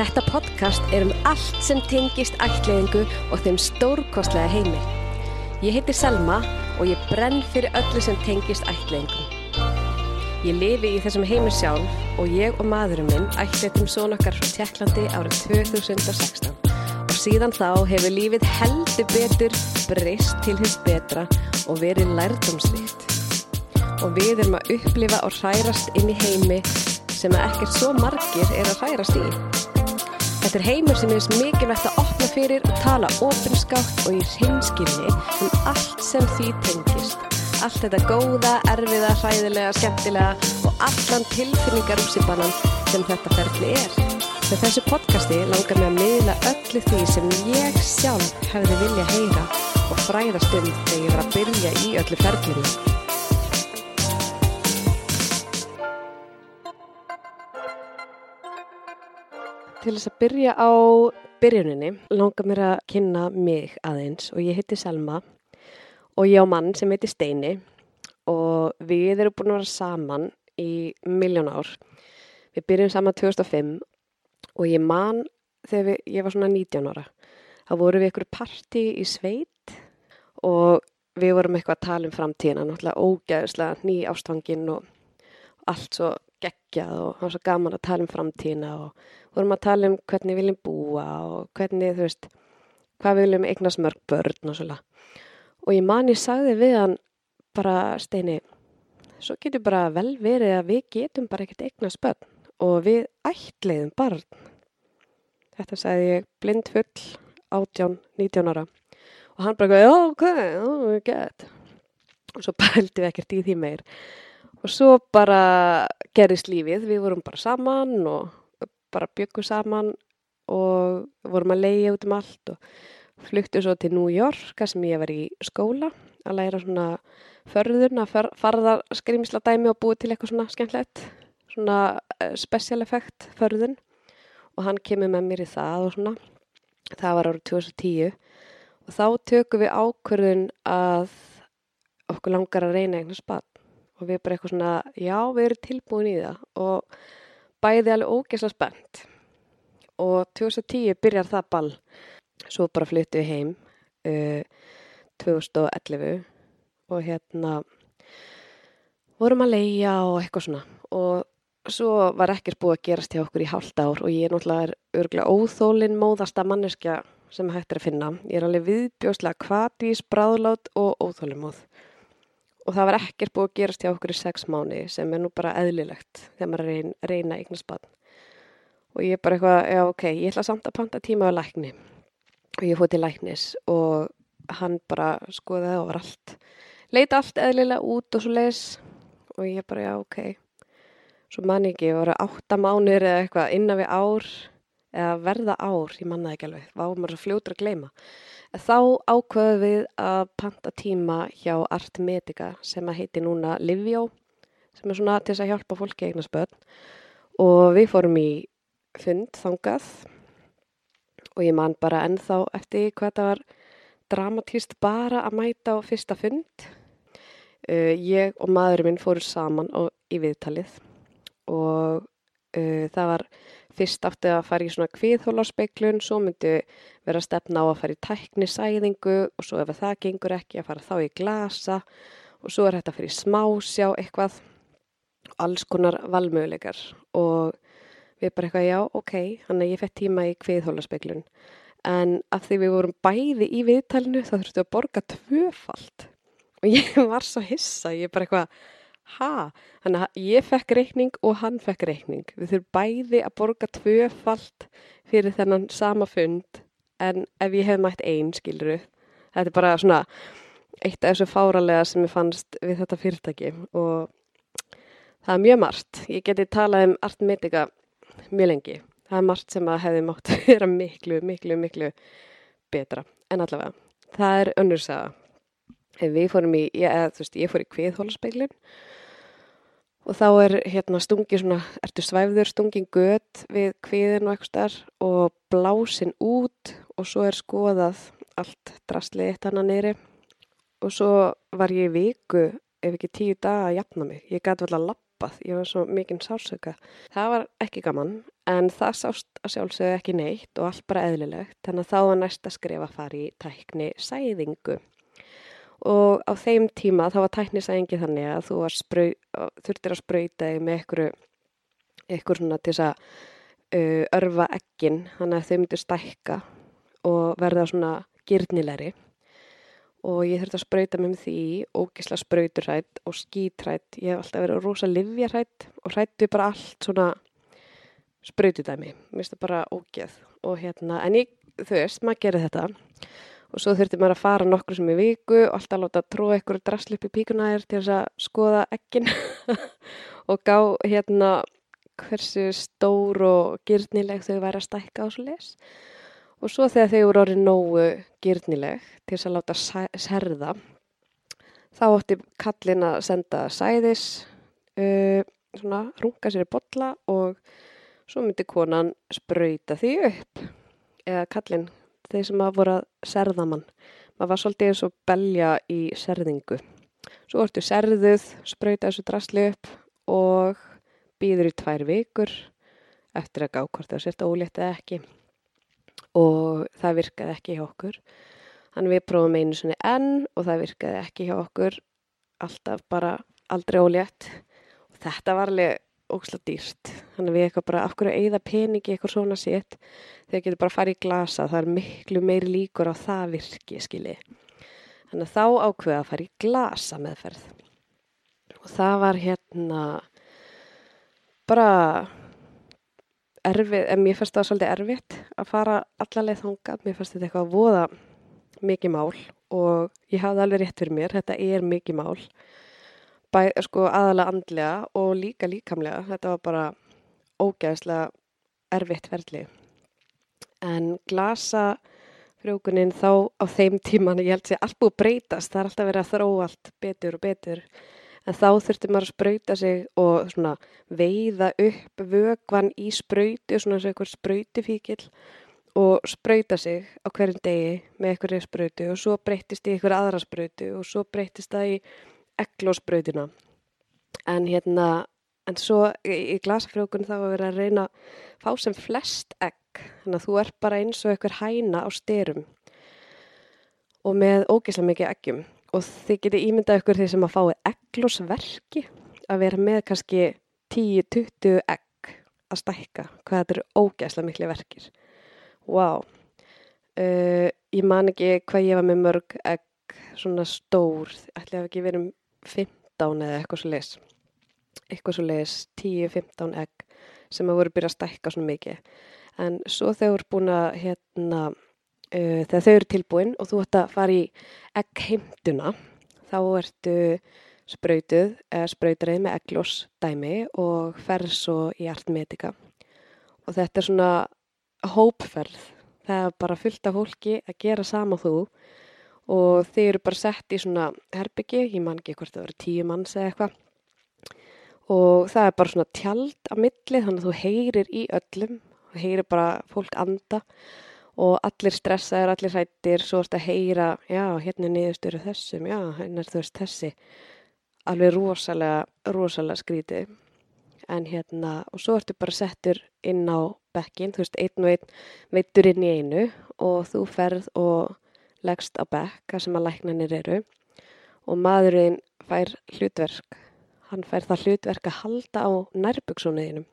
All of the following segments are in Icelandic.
Þetta podcast er um allt sem tengist ætliðingu og þeim stórkostlega heimi. Ég heiti Selma og ég brenn fyrir öllu sem tengist ætliðingum. Ég lifi í þessum heimi sjálf og ég og maðurinn minn ætliðum svona okkar frá Tjekklandi árið 2016. Og síðan þá hefur lífið heldur betur breyst til hins betra og verið lærdomsrikt. Og við erum að upplifa og hrærast inn í heimi sem ekkert svo margir er að hrærast í. Þetta er heimur sem er mikilvægt að opna fyrir og tala ofinskátt og í hreinskilni um allt sem því tengist. Allt þetta góða, erfiða, hræðilega, skemmtilega og allan tilfinningarúsibanan sem þetta ferli er. Með þessu podcasti langar mig að miðla öllu því sem ég sjálf hefði vilja heyra og fræðast um þegar ég var að byrja í öllu ferlinu. Til þess að byrja á byrjuninni langar mér að kynna mig aðeins og ég heiti Selma og ég á mann sem heiti Steini og við erum búin að vera saman í miljón ár. Við byrjum saman 2005 og ég man þegar við, ég var svona 19 ára. þá vorum við ykkur parti í sveit og við vorum eitthvað að tala um framtíðina, náttúrulega ógæðislega ný ástfangin og allt svo geggjað og það var svo gaman að tala um framtíðina og vorum að tala um hvernig við viljum búa og hvernig, þú veist, hvað við viljum eignast mörg börn og svona. Og ég man ég sagði við hann bara, Steini, svo getur bara vel verið að við getum bara ekkert eignast börn og við ætliðum barn. Þetta sagði ég blind full, 18, 19 ára og hann bara, já, ok, god. Og svo pældi við ekkert í því meir. Og svo bara gerist lífið, við vorum bara saman og bara byggum saman og vorum að leiða út um allt og fluttu svo til New York, þar sem ég var í skóla að læra svona förðun að farða skrimsla dæmi og búið til eitthvað svona skemmtilegt, svona uh, special effect förðun. Og hann kemur með mér í það og svona, það var árið 2010 og þá tökum við ákvörðun að okkur langar að reyna einhvern spatt og við bara eitthvað svona, já, við erum tilbúin í það. Og bæði alveg ógesla spennt. Og 2010 byrjar það ball. Svo bara flyttu við heim uh, 2011 og hérna vorum að leia og eitthvað svona. Og svo var ekkert búið að gerast hjá okkur í hálft ár. Og ég er náttúrulega örgulega óþólinn móðasta manneskja sem hægt er að finna. Ég er alveg viðbjóslega kvatís, bráðlát og óþólinnmóð og það var ekkert búið að gerast hjá okkur í sex mánu sem er nú bara eðlilegt þegar maður reyna, reyna eignaspann og ég er bara eitthvað, já ok, ég ætla samt að panta tíma á lækni. Og ég fóði til læknis og hann bara skoðaði og var allt leita allt eðlilega út og svo leis og ég bara, já ok. Svo man ekki, ég voru átta mánir eða eitthvað innan við ár eða verða ár, ég mannaði ekki alveg var maður svo fljótur að gleyma. Þá ákveðum við að panta tíma hjá Art Medica sem að heiti núna Livjó sem er svona til þess að hjálpa fólki eignar spöld og við fórum í fund þangað og ég man bara ennþá eftir hvað það var dramatíst bara að mæta á fyrsta fund. Uh, ég og maðurinn minn fórum saman á, í viðtalið. Og uh, það var fyrst átti að fara í svona kviðhólarspeglun, svo myndi vera stefna á að fara í tæknisæðingu og svo ef það gengur ekki að fara þá í glasa og svo er þetta í smásjá eitthvað, alls konar valmöguleikar. Og við bara eitthvað já, ok, hann er ég fett tíma í kviðhólarspeglun en af því við vorum bæði í viðtalinu þá þurftu að borga tvöfalt. Og ég var svo hissa, ég bara eitthvað ha, þannig að ég fekk reikning og hann fekk reikning. Við þurfum bæði að borga tvöfalt fyrir þennan sama fund en ef ég hef mætt einn, skiluru, þetta er bara svona eitt af þessu fáralega sem ég fannst við þetta fyrirtæki og það er mjög margt. Ég geti talað um artmedika mjög lengi. Það er margt sem að hefði mátt vera miklu, miklu, miklu betra en allavega. Það er önnursaga. Við fórum í, ég, veist, ég fór í kviðhólaspeglun og þá er hérna stungi svona, ertu svæfður stungin gött við kviðin og eitthvað starf og blásin út og svo er skoðað allt drastlið eitt hana neyri og svo var ég viku ef ekki tíu daga að jafna mig ég gæti vel að lappa stoppað, ég var svo mikinn sársöka. Það var ekki gaman en það sást að sjálfsögðu ekki neitt og allt bara eðlilegt, þannig að þá var næsta skrif að fara í tækni sæðingu. Og á þeim tíma þá var tækni sæðingi þannig að þú sprau, þurftir að spröyta með ykkur svona til að uh, örfa ekkin, þannig að þau myndir stækka og verða svona girnilegri. Og ég þurfti að spröyta með því ógisla spröyturrætt og skítrætt ég hef alltaf verið rosa livjarrætt og rættu bara allt svona spröytudæmi, mér finnst það bara ógeð. Og hérna, en ég, þú veist maður gerir þetta og svo þurfti maður að fara nokkur sem í viku og alltaf láta tróða ykkur drasli upp í píkunæðir til þess að skoða ekkin og gá hérna hversu stór og gyrnileg þau væri að stækka á svo les. Og svo þegar þau voru orðið nógu gyrnileg til þess að láta serða þá ótti kallin að senda sæðis uh, svona runga sér í botla og svo myndi konan spröyta því upp. Eða kallin þeir sem að voru að serða mann. Maður var svolítið eins og belja í serðingu. Svo orðið serðuð spröyta þessu drasli upp og býður í tvær vikur eftir að gá hvort það sért ólétt eða ekki. Og það virkaði ekki hjá okkur. Þannig við prófum einu svona enn og það virkaði ekki hjá okkur. Alltaf bara aldrei ólétt. Og þetta var alveg óksla dýrst. Þannig við eitthvað bara af hverju eigða peningi eitthvað svona sétt? Þegar getur bara farið í glasa það er miklu meiri líkur á það virki skilji. Þannig að þá ákveða að fara í glasa meðferð og það var hérna bara erfið, en mér fannst það svolítið erfitt að fara allarleið þangað, mér fannst þetta eitthvað að voða mikið mál og ég hafði alveg rétt fyrir mér, þetta er mikið mál bæ, sko aðalega andlega og líka líkamlega. Þetta var bara ógæðslega erfitt ferli. En glasa frjókuninn þá á þeim tíman ég held að allt búið breytast, það er alltaf verið að þróa allt betur og betur. En þá þurfti maður að spröyta sig og svona veiða upp vögvan í spröytu, svona og einhver spröytifíkil og spröyta sig á hverjum degi með einhverju spröytu og svo breytist í einhverju aðra spröytu og svo breytist það í eglóspröytina. En hérna, en svo í, glasafrjókun þá vera að reyna að fá sem flest egg, þannig að þú er bara eins og einhver hæna á styrum og með ógeðslega mikið eggjum. Og þið getið ímyndað ykkur því sem að fáið egglosverki að vera með kannski 10-20 egg að stækka hvað þetta eru ógæsla miklu verkir. Wow uh, ég man ekki hvað ég var með mörg egg svona stór. Ætlaði að ekki verið um 15 eða eitthvað svo les eitthvað svo les 10-15 egg sem að voru byrjað að stækka svona mikið. En svo þegar voru búin að hérna uh, þegar þau eru tilbúin og þú ætti að fara í eggheimtuna þá ertu spröytuð eða spröytarið með egglós dæmi og ferð svo í artmedika og þetta er svona hópferð. Það er bara fullt af fólki að gera sama þú og þeir eru bara sett í svona herbyggi, ég man ekki hvort það verið tíu manns eða eitthvað. Og það er bara svona tjald á milli þannig að þú heyrir í öllum. Og heyrir bara fólk anda. Og allir stressaður, allir hættir, svo erst að heyra, já, hérna er niðurstöru þessum, já, hérna er þú veist þessi, alveg rosalega, rosalega skrítið. En hérna, og svo ertu bara settur inn á bekkin, þú veist, einn og einn veitur inn í einu. Og þú ferð og leggst á bekka sem að læknanir eru og maðurinn fær hlutverk, hann fær það hlutverk að halda á nærbyggsónuðinum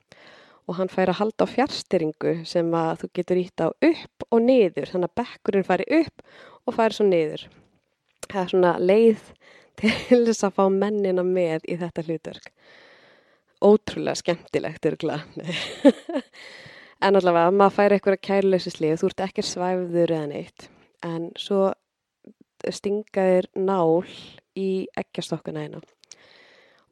og hann fær að halda á fjárstyringu sem að þú getur ítt á upp og niður, þannig að bekkurinn færi upp og færi svo niður. Það er svona leið til þess að fá mennina með í þetta hlutverk. Ótrúlega skemmtilegt, örgla. en allavega, maður færi eitthvað kærleysi slið, þú ert ekki svæfður eða neitt, en svo stingaðir nál í ekkjastokkuna eina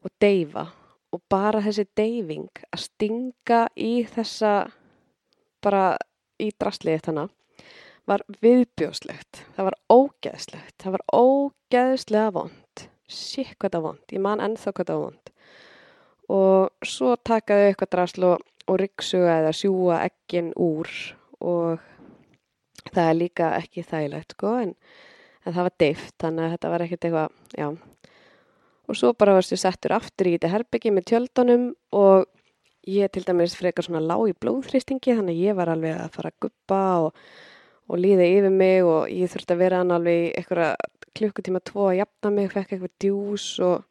og deyfa. Og bara þessi deyfing að stinga í þessa bara í drastlið þannig var viðbjóslegt, það var ógeðslegt, það var ógeðslega vond, sík hvað það vond, ég man ennþá hvað það vond og svo takaðu eitthvað drasl og, ryggsuga eða sjúa ekkin úr og það er líka ekki þægilegt sko en, en það var deift þannig að þetta var ekkert eitthvað, já. Og svo bara varstu settur aftur í þetta herbyggi með tjöldunum og ég til dæmis frekar svona lág í blóðþristingi þannig að ég var alveg að fara að guppa og, og líða yfir mig og ég þurfti að vera hann alveg eitthvað klukkutíma tvo að jafna mig, fekk eitthvað djús og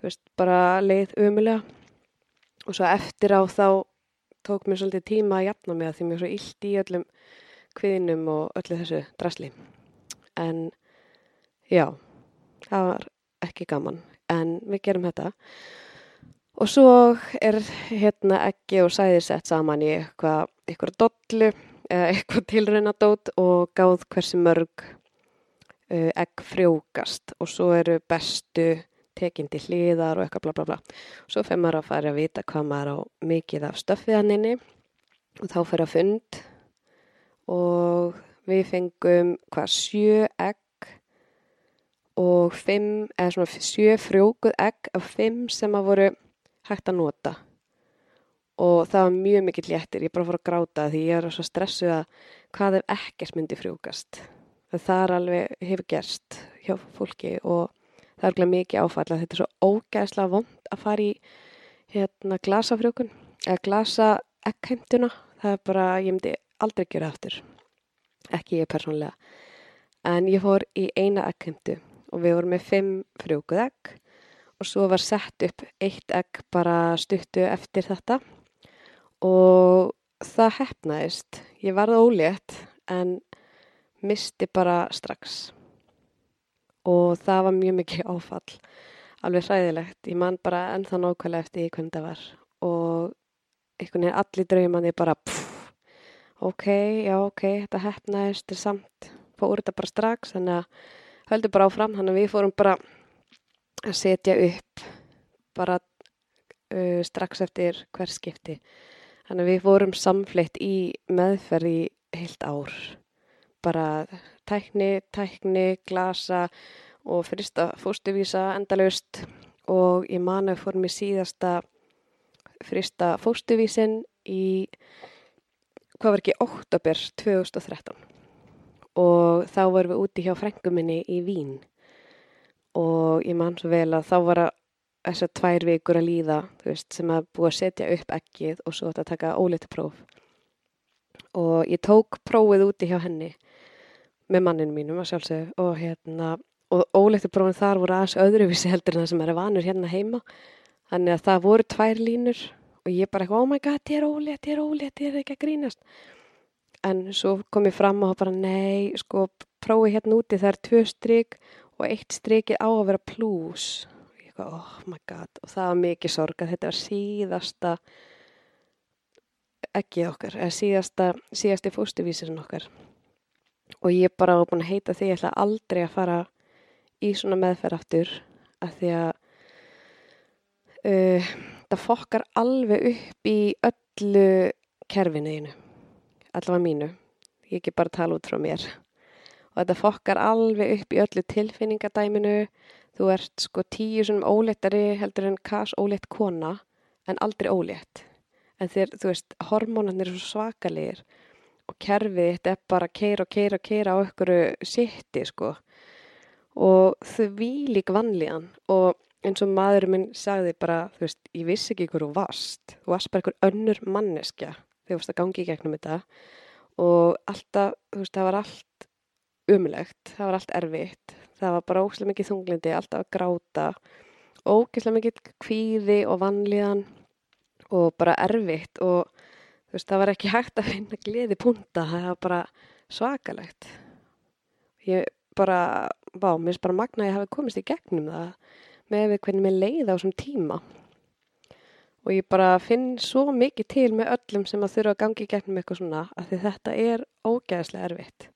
þú veist, bara leið umulega og svo eftir á þá tók mér svolítið tíma að jafna mig að því mér svo illt í öllum kviðinum og öllu þessu drasli. En já, það var ekki gaman. En við gerum þetta. Og svo er hérna ekki og sæðir sett saman í eitthvað eitthvað dollu eitthvað tilraunadót og gáð hversi mörg uh, egg frjókast. Og svo eru bestu tekindi hliðar og eitthvað bla bla bla. Svo fyrir maður að fara að vita hvað maður á mikið af stöfiðaninni og þá fyrir að fund og við fengum hvað sjö egg og fimm, eða svona sjö frjókuð egg af fimm sem að voru hægt að nota. Og það var mjög mikill léttir, ég bara fór að gráta því. Ég er svo stressuð að hvað ef ekkert myndi frjókast? Það er alveg, hefur gerst hjá fólki og það er alveg mikið áfall að þetta er svo ógæðslega vond að fara í hérna glasafrjókun eða glasa eggheimtuna það er bara, ég myndi aldrei gera aftur. Ekki ég persónlega en ég fór í eina eggheimtu og við vorum með fimm frjókuð egg og svo var sett upp eitt egg bara stuttu eftir þetta. Og það hefnaðist. Ég varði ólétt en misti bara strax. Og það var mjög mikið áfall, alveg hræðilegt. Ég man bara ennþá nákvæmlega eftir hvernig það var. Og einhvern veginn allir draumandi bara pff, ok, já ok, þetta hefnaðist er samt, fór þetta bara strax þannig að höldum bara áfram, þannig að við fórum bara að setja upp bara uh, strax eftir hver skipti. Þannig að við fórum samfleitt í meðferð í heilt ár. Bara tækni, tækni, glasa og fyrsta fóstuvísa endalaust og ég man að fórum í síðasta fyrsta fóstuvísin í, hvað var ekki, oktober 2013 og þá vorum við úti hjá frænguminni í Vín. Og ég man svo vel að þá var að þessar tvær vikur að líða veist, sem að búa að setja upp ekkið og svo að taka ólitupróf og ég tók prófið úti hjá henni með manninu mínum að sjálfsög og hérna og ólituprófin þar voru aðeins öðruvísi heldur en það sem er vanur hérna heima. Þannig að það voru tvær línur og ég bara eitthvað oh my god ég er ólétt, ég er ólétt, ég er ekki að grínast. En svo kom ég fram og bara nei sko prófið hérna úti það er tvö stryk og eitt strikið á að vera plús. Og ég kom, oh my god. Og það var mikið sorg að þetta var síðasta ekki okkar eða síðasta, síðasti fóstuvísirinn okkar. Og ég bara var búin að heita því ég ætla aldrei að fara í svona meðferð aftur að því að uh, það fokkar alveg upp í öllu kerfinuðinu allavega mínu. Ég ekki bara tala út frá mér. Og þetta fokkar alveg upp í öllu tilfinningadæminu þú ert sko tíu svona óléttari heldur en kas ólétt kona en aldrei ólétt. En þér, þú veist, hormónarnir er svo svakalegir og kerfið þetta er bara keira og keira og keira á einhverju sitti sko. Og því lík vanlíðan og eins og maðurinn minn sagði bara, þú veist, ég vissi ekki hverju vast, þú varst bara einhver önnur manneskja þegar þú varst að gangi í gegnum þetta. Og alltaf, þú veist, það var allt umlegt, það var allt erfitt. Það var bara ógislega mikið þunglindi alltaf að gráta ógislega mikið kvíði og vanlíðan og bara erfitt. Og þú veist það var ekki hægt að finna gleði punta, það var bara svakalegt. Ég bara, vá, mér finnst bara magna að ég hafi komist í gegnum það með við hvernig mér leiði á þessum tíma. Og ég bara finn svo mikið til með öllum sem að þurfa að gangi í gegnum eitthvað svona að þetta er ógeðslega erfitt.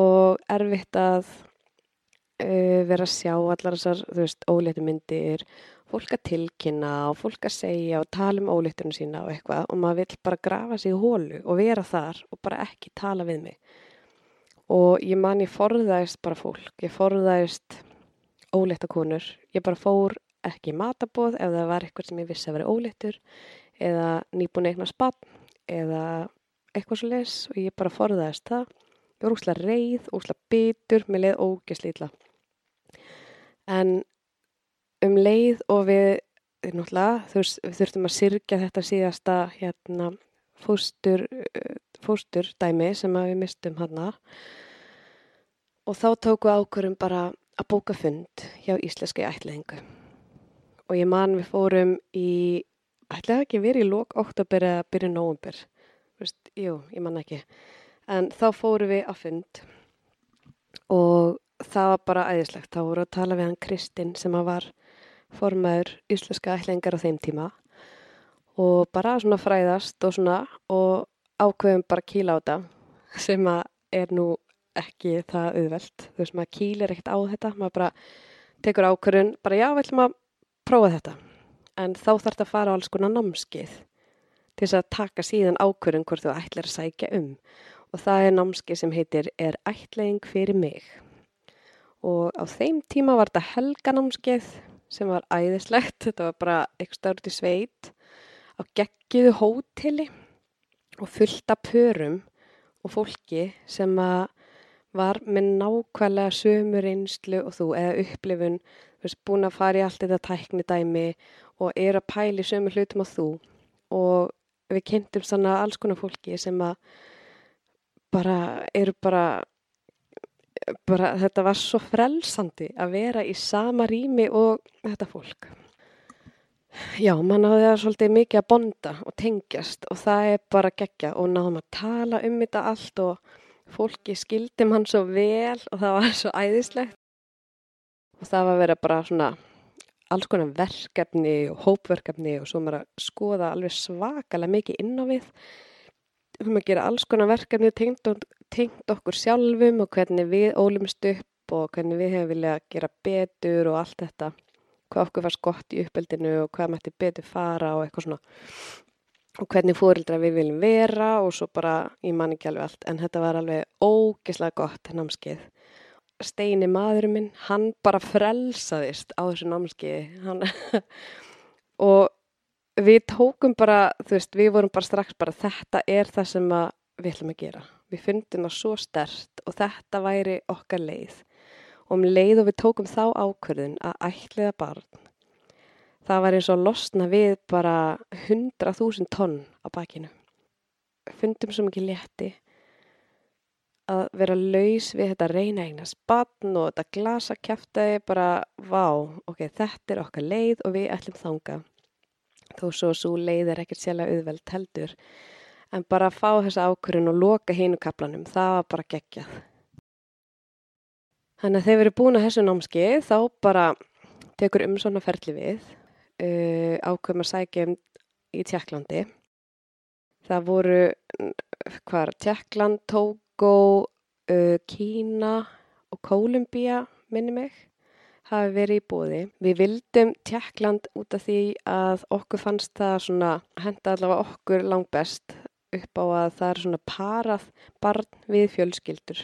Og erfitt að uh, vera að sjá allar þessar, þú veist, óléttu myndir, fólk að tilkynna og fólk að segja og tala um óléttunum sína og eitthvað. Og maður vill bara grafa sig í hólu og vera þar og bara ekki tala við mig. Og ég man ég forðaðist bara fólk, ég forðaðist óléttakonur, ég bara fór ekki matabóð ef það var eitthvað sem ég vissi að vera óléttur eða nýbúin eitthvað spann eða eitthvað svo les og ég bara forðaðist það. Ég var úslega reið, úslega bitur, með leið ógeslítla. En um leið og við, náttúrulega, við þurftum að sirkja þetta síðasta hérna, fóstur, fóstur dæmi sem við mistum hana og þá tóku ákvörum bara að bóka fund hjá Íslenski ætliðingu og ég man við fórum í, ætlaði ekki verið í lók oktober eða byrju nógumber, jú, ég man ekki, en þá fórum við að fund og það var bara æðislegt, þá voru að tala við hann Kristinn sem að var formaður Íslenska ætliðingar á þeim tíma. Og bara svona fræðast og svona og ákveðum bara kíla á þetta sem að er nú ekki það auðvelt, þú veist maður kýlir ekkert á þetta, maður bara tekur ákvörðun, bara já, við ætlum að prófa þetta, en þá þarf þetta að fara á alls konar námskeið til þess að taka síðan ákvörðun hvort þú ætlir að sækja um. Og það er námskeið sem heitir Er ætlegging fyrir mig? Og á þeim tíma var þetta helganámskeið sem var æðislegt, þetta var bara eitthvað stjórn í sveit á geggiðu hóteli og fullta pörum og fólki sem að var með nákvæmlega sömur einslu og þú eða upplifun, þú veist, búin að fara í allt þetta tækni dæmi og er að pæli sömur hlutum á þú og við kynntum svona alls konar fólki sem að bara eru bara, bara þetta var svo frelsandi að vera í sama rými og þetta fólk. Já, mann á því að svolítið mikið að bonda og tengjast og það er bara gegja og náðum að tala um þetta allt og fólki skildi mann svo vel og það var svo æðislegt. Og það var verið bara svona alls konar verkefni og hópverkefni og svo maður að skoða alveg svakalega mikið inn á við. Við höfum að gera alls konar verkefni tengt, tengt okkur sjálfum og hvernig við ólumst upp og hvernig við hefum viljað gera betur og allt þetta. Hvað okkur var skott í uppeldinu og hvað mætti betur fara og eitthvað svona og hvernig fórildra við viljum vera og svo bara, ég man ekki alveg allt en þetta var alveg ógeðslega gott námskeið. Steini maðurinn minn, hann bara frelsaðist á þessu námskeiði og við tókum bara, þú veist, við vorum bara strax bara þetta er það sem við ætlum að gera. Við fundum það svo stert og þetta væri okkar leið og um leið og við tókum þá ákverðin að ætliða barn Það var eins og losna við bara 100.000 tonn á bakinu. Fundum svo mikið létti að vera laus við þetta reyna eigna spann og þetta glasa kæftæði bara, vá, ok, þetta er okkar leið og við ætlum þanga. Þó svo svo leið er ekkert sérlega auðveld heldur. En bara að fá þessa ákvörðin og loka hínu kaplanum, það var bara geggjað. Þannig að þegar við erum búin að þessu námski þá bara tekur um svona ferli við uh, ákveðum að sækja um í Tjekklandi. Það voru hvar Tjekkland, Tógó, uh, Kína og Kólumbía, minni mig, hafi verið í bóði. Við vildum Tjekkland út af því að okkur fannst það svona, henda allavega okkur langt best upp á að það er svona parað barn við fjölskyldur.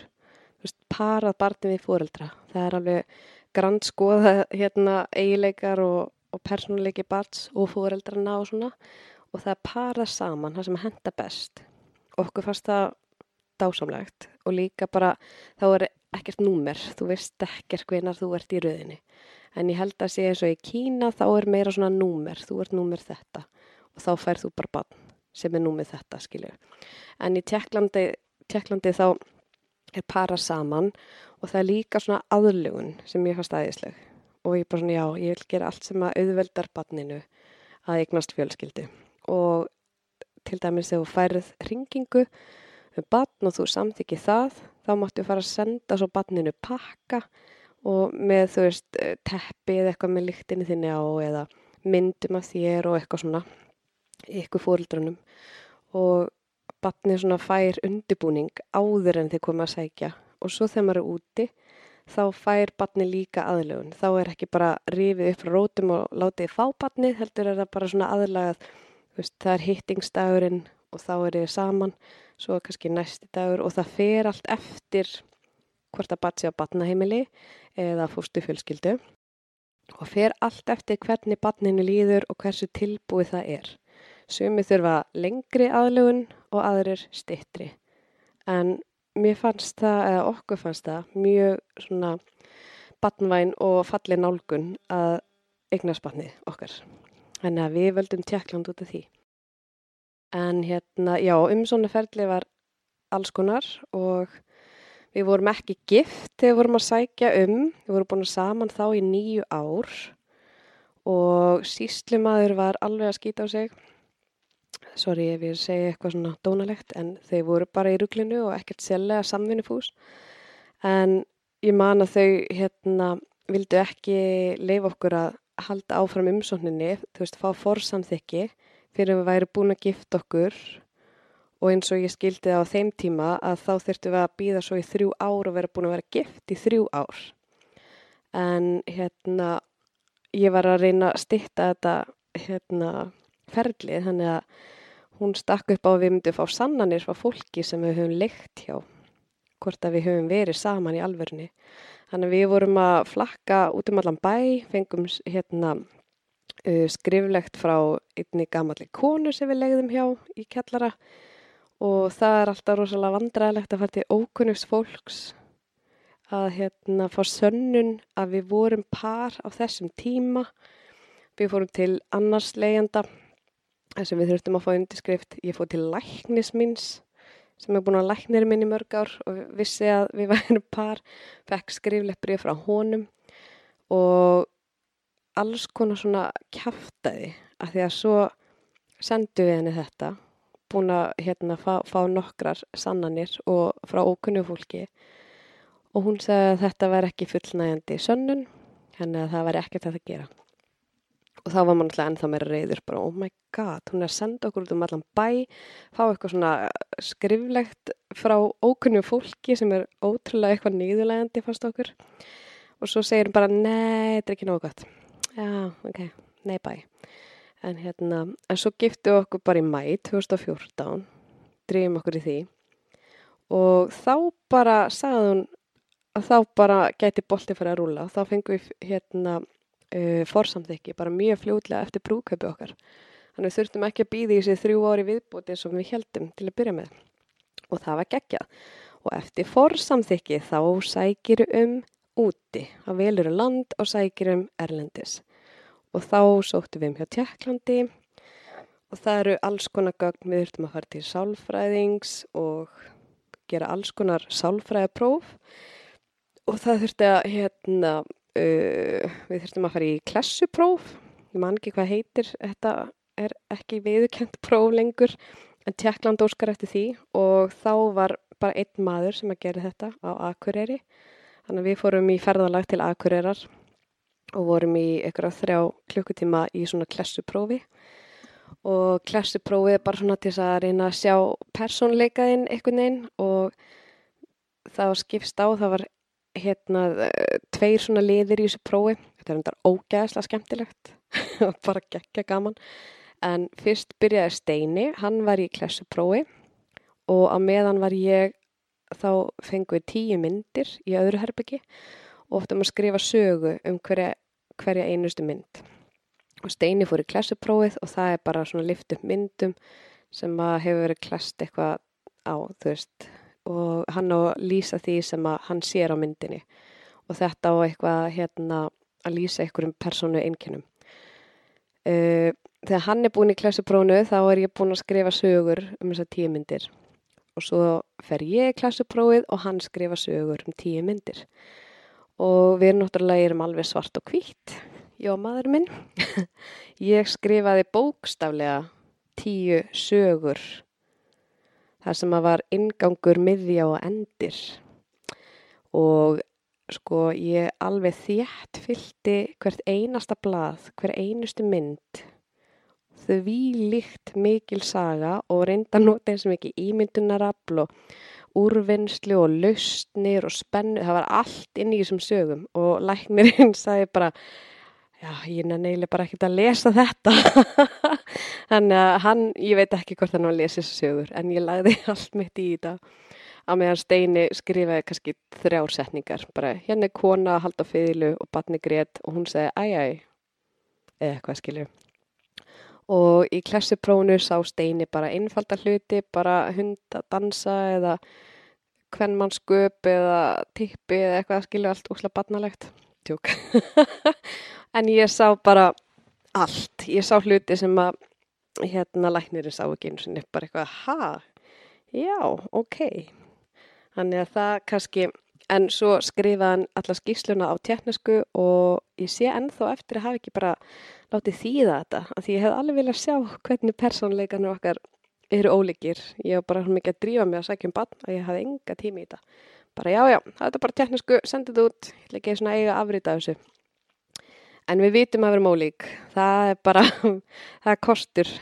Parað barni við fóreldra. Það er alveg grann skoða hérna eigileikar og og persónuleiki bats og fóreldrana og svona. Og það para saman það sem henda best. Okkur fannst það dásamlegt og líka bara þá er ekkert númer, þú veist ekkert hvenar þú ert í rauðinni en ég held að sé eins og í Kína þá er meira svona númer, þú ert númer þetta. Og þá færð þú bara bann sem er númer þetta skilju en í Tjekklandi, Tjekklandi þá er para saman. Og það er líka svona aðlugun sem ég fannst aðeinsleg og ég bara svona já, ég vil gera allt sem að auðveldar barninu að eignast fjölskyldi og til dæmis þegar þú færið ringingu um barn og þú samþykir það þá máttu fara að senda svo barninu pakka og með þú veist teppið eitthvað með lyktinni þinni á eða myndum af þér og eitthvað svona ykkur fórildrunum og barnið svona fær undibúning áður en þið koma að sækja. Og svo þegar maður er úti þá fær barni líka aðlögun. Þá er ekki bara rifið upp frá rótum og látið fá barni, heldur er það bara svona aðlagað, veist, það er hittingsdagurinn og þá er þið saman, svo kannski næsti dagur og það fer allt eftir hvort að batsi á batnaheimili eða fústu fjölskyldu og fer allt eftir hvernig batninu líður og hversu tilbúið það er. Sumi þurfa lengri aðlögun og aðrir stittri. En mér fannst það, eða okkur fannst það, mjög svona batnvæn og falli nálgun að eignarspannið okkar. Þannig að við völdum Tjekkland út af því. En hérna, já, um svona ferli var alls konar og við vorum ekki gift þegar við vorum að sækja um. Við vorum búin saman þá í nýju ár og síslimaður var alveg að skýta á sig. Sori ef ég segi eitthvað svona dónalegt en þeir voru bara í rugglinu og ekkert sellega samvinnufús. En ég man að þau hérna vildu ekki leifa okkur að halda áfram umsókninni, þú veist, fá forsamþykki fyrir að við væri búin að gifta okkur og eins og ég skildi það á þeim tíma að þá þurftum við að býða svo í þrjú ár og vera búin að vera gift í þrjú ár. En hérna, ég var að reyna að stitta þetta hérna, ferlið, þannig að hún stakk upp á að við myndum fá sannanir frá fólki sem við höfum leikt hjá, hvort að við höfum verið saman í alverðinni. Þannig að við vorum að flakka út um allan bæ, fengum hérna uh, skriflegt frá einni gamalli konu sem við legðum hjá í kellara og það er alltaf rosalega vandræðilegt að fara til ókunnugs fólks að hérna fá sönnun að við vorum par á þessum tíma. Við fórum til annars leiðanda að við þurftum að fá undirskrift. Ég fóð til læknis minns sem er búin að læknir minn í mörg ár og vissi að við værum par, fekk skriflegt brið frá honum og alls konar svona kæftæði að því að svo sendu við henni þetta búin að hérna, fá, fá nokkrar sannanir og frá ókunnu fólki og hún sagði að þetta væri ekki fullnægandi sönnun, henni að það væri ekkert að það gera. Og þá var maður alltaf ennþá meira reyður, bara oh my god, hún er að senda okkur út um allan bæ, fá eitthvað svona skriflegt frá ókunnu fólki sem er ótrúlega eitthvað nýðulegandi fannst okkur. Og svo segir hún bara, nei, þetta er ekki nógu gott. Já, ok, nei bæ. En hérna, en svo giftu okkur bara í mæ 2014, drifum okkur í því og þá bara sagði hún að þá bara gæti bolti fyrir að rúla. Þá fengum við hérna uh, forsamþykki bara mjög fljóðlega eftir brúköpi okkar. Þannig þurftum ekki að býða í þessi þrjú ári viðbúti sem við heldum til að byrja með. Og það var geggjað. Og eftir forsamþykki þá sækir um úti. Það velur um land og sækir um erlendis og þá sóttum við um hjá Tjekklandi og það eru alls konar gögn, við þurftum að fara til sálfræðings og gera alls konar sálfræðapróf og það þurfti að hérna, uh, við þurftum að fara í klessupróf, ég man ekki hvað heitir, þetta er ekki viðkjönd próf lengur en Tjekkland óskar eftir því. Og þá var bara einn maður sem að gera þetta á Akureyri. Þannig að við fórum í ferðalag til Akureyrar og vorum í ykkur á þrjá klukkutíma í svona klessuprófi. Og klessuprófi er bara svona til þess að reyna að sjá personleikaðinn einhvern veginn. Og það var skipst á, það var hérna tveir svona liðir í þessu prófi, þetta er undar ógæðslega skemmtilegt bara geggja gaman en fyrst byrjaði Steini, hann var í klessuprófi og á meðan var ég þá fengið tíu myndir í öðru herbyggi og ofta maður skrifa sögu um hverja, hverja einustu mynd. Og Steini fór í klassuprófið og það er bara svona lift upp myndum sem að hefur verið klast eitthvað á, þú veist, og hann á að lýsa því sem að hann sér á myndinni. Og þetta á eitthvað hérna að lýsa einhverjum persónu einkennum. Uh, þegar hann er búin í klassuprófinu þá er ég búin að skrifa sögur um þessar tíu myndir. Og svo fer ég í klassuprófið og hann skrifa sögur um tíu myndir. Og við náttúrulega erum alveg svart og hvít já maður minn. Ég skrifaði bókstaflega tíu sögur þar sem að var ingangur miðja og endir. Og sko ég alveg þétt fylgdi hvert einasta blað hver einustu mynd. Því líkt mikil saga og reynda nota eins og mikið ímyndunarafl og úrvinnslu og lausnir og spennu, það var allt inn í þessum sögum og læknirinn sagði bara já, ég er neili bara ekkert að lesa þetta. Þannig að hann, ég veit ekki hvort hann var að lesa þessu sögur en ég lagði allt mitt í þetta. Að meðan Steini skrifaði kannski þrjársetningar, bara hérna er kona að halda fylgu og batni greitt og hún segi æj æj eða eitthvað skilju og í klessuprónu sá Steini bara einfalda hluti, bara hund að dansa eða hvernmannsköp eða tippi eða eitthvað skilja allt úsla barnalegt. Tjók en ég sá bara allt. Ég sá hluti sem að hérna læknirinn sá ekki eins og bara eitthvað, ha, já, ok. Þannig að það kannski, en svo skrifaði hann alla skýsluna á tjernesku og ég sé ennþá eftir að hafa ekki bara látið þýða þetta. Af því ég hef alveg viljað sjá hvernig persónleikarnir okkar eru ólíkir. Ég hef bara mikið að drífa mig að sækja um bann að ég hafði enga tími í þetta. Bara já, já, það er bara tjernesku, sendið út, ég ætla ekki svona eiga að afrita þessu. En við vitum að vera mólík. Það er bara, það er kostur.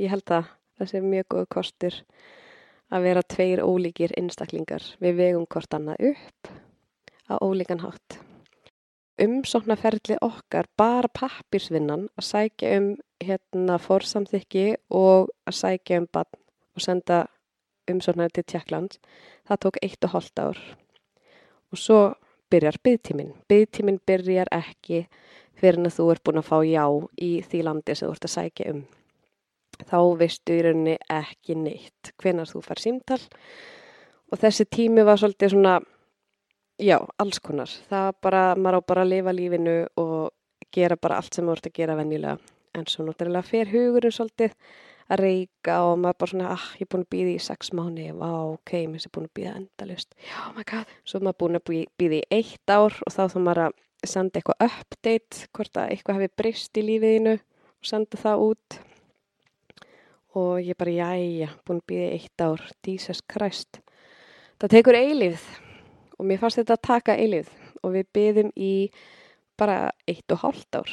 Ég held að það sé mjög góð kostur að vera tveir ólíkir einstaklingar. Við vegum hvort annað upp á ólíkan hátt. Umsóknarferðli okkar bara pappirsvinnan að sækja um hérna fórsamþykki og að sækja um bann og senda umsóknar til Tjekkland. Það tók eitt og hóllt ár. Og svo byrjar byggtíminn. Byggtíminn byrjar ekki fyrir en að þú ert búin að fá já í því landi sem þú ert að sækja um. Þá veistu í rauninni ekki neitt hvenar þú fær símtal og þessi tími var svolítið svona, já, alls konar. Það bara, maður á bara að lifa lífinu og gera bara allt sem þú ert að gera vennilega. En svo náttúrulega fer hugurinn svolítið að reyka og maður bara svona, ah, ég er búin að býða í sex mánu, vá, ok, mér er búin að býða endalust, já, oh my god. Svo maður búin að býða í eitt ár og þá þá maður að senda eitthvað update, hvort að eitthvað hefði breyst í lífiðinu og senda það út. Og ég bara, jæja, búin í eitt ár, Jesus Christ. Það tekur eilíð og mér fannst þetta að taka eilíð og við byðum í bara eitt og hálft ár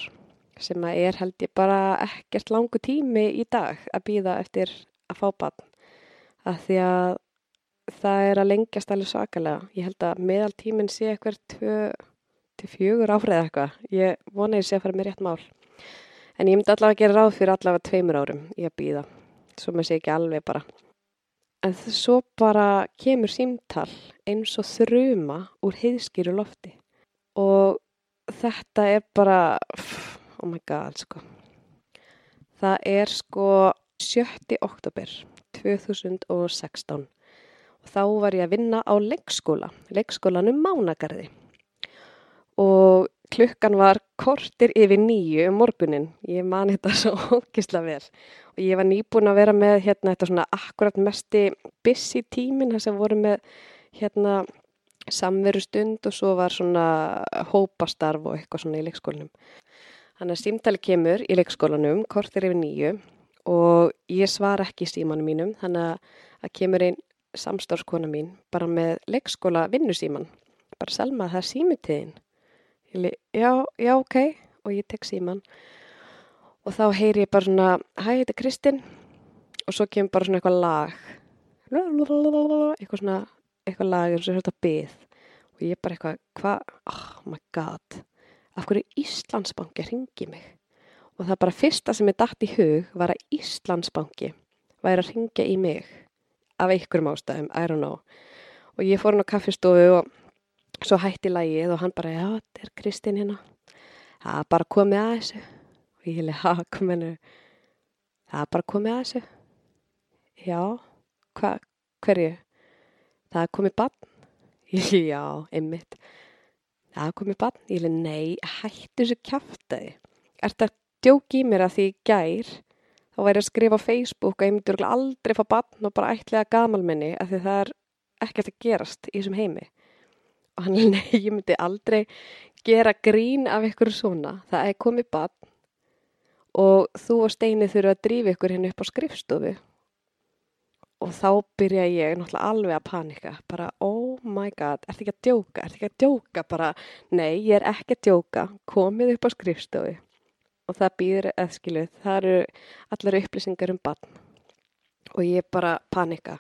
sem að er held ég bara ekkert langu tími í dag að býða eftir að fá bann að því að það er að lengjast alveg svakalega. Ég held að meðal tíminn sé eitthvað tvö til fjögur áfrið eitthvað. Ég vona ég sé að fara með rétt mál. En ég myndi allavega að gera ráð fyrir allavega tveimur árum í að býða. Svo maður sé ekki alveg bara. En svo bara kemur símtal eins og þruma úr heiðskýru lofti. Og þetta er bara oh my god sko það er sko 7. oktober 2016 og þá var ég að vinna á leikskóla leikskólanum Mánagarði og klukkan var kortir yfir nýju um morgunin ég mani þetta svo ógisla vel. Og ég var nýbúin að vera með hérna þetta svona akkurat mesti busy tímin þess að voru með hérna samveru stund og svo var svona hópastarf og eitthvað svona í leikskólanum. Þannig að símtali kemur í leikskólanum, kortir yfir nýju og ég svar ekki símanum mínum, þannig að kemur einn samstórskona mín bara með leikskóla vinnusíman. Bara selma það er símutiðin. Já, já, ok, og ég tek síman og þá heyri ég bara svona, hæ, þetta er Kristinn og svo kemur bara svona eitthvað lag, eitthvað svona, eitthvað lag eins og þetta byð og ég bara eitthvað, hvað, oh my god. Af hverju Íslandsbanki ringi mig? Og það bara fyrsta sem ég dætt í hug var að Íslandsbanki væri að ringja í mig. Af einhverjum ástæðum, I don't know. Og ég fór hann á kaffistofu og svo hætti lægið og hann bara já, þetta er Kristinn hérna. Það er bara komið að þessu. Og ég hefði, ha, kominu það er bara komið að þessu. Já, hva, hverju? Það er komið bann já, einmitt. Það komið bann, ég leði nei, hættu þessu kæftæði er þetta djók í mér að því gær? Þá væri að skrifa á Facebook að ég myndi aldrei fá bann og bara ætliða gamalmenni að því það er ekkert að gerast í þessum heimi hann nei, ég myndi aldrei gera grín af ykkur svona. Það er komið bann og þú og Steini þurfa að drífa ykkur henni upp á skrifstofu. Og þá byrja ég náttúrulega alveg að panika bara oh my god, ert ekki að djóka ert ekki að djóka, bara nei, ég er ekki að djóka, komið upp á skrifstofi og það býður eðskiluð, það eru allar upplýsingar um barn. Og ég bara panika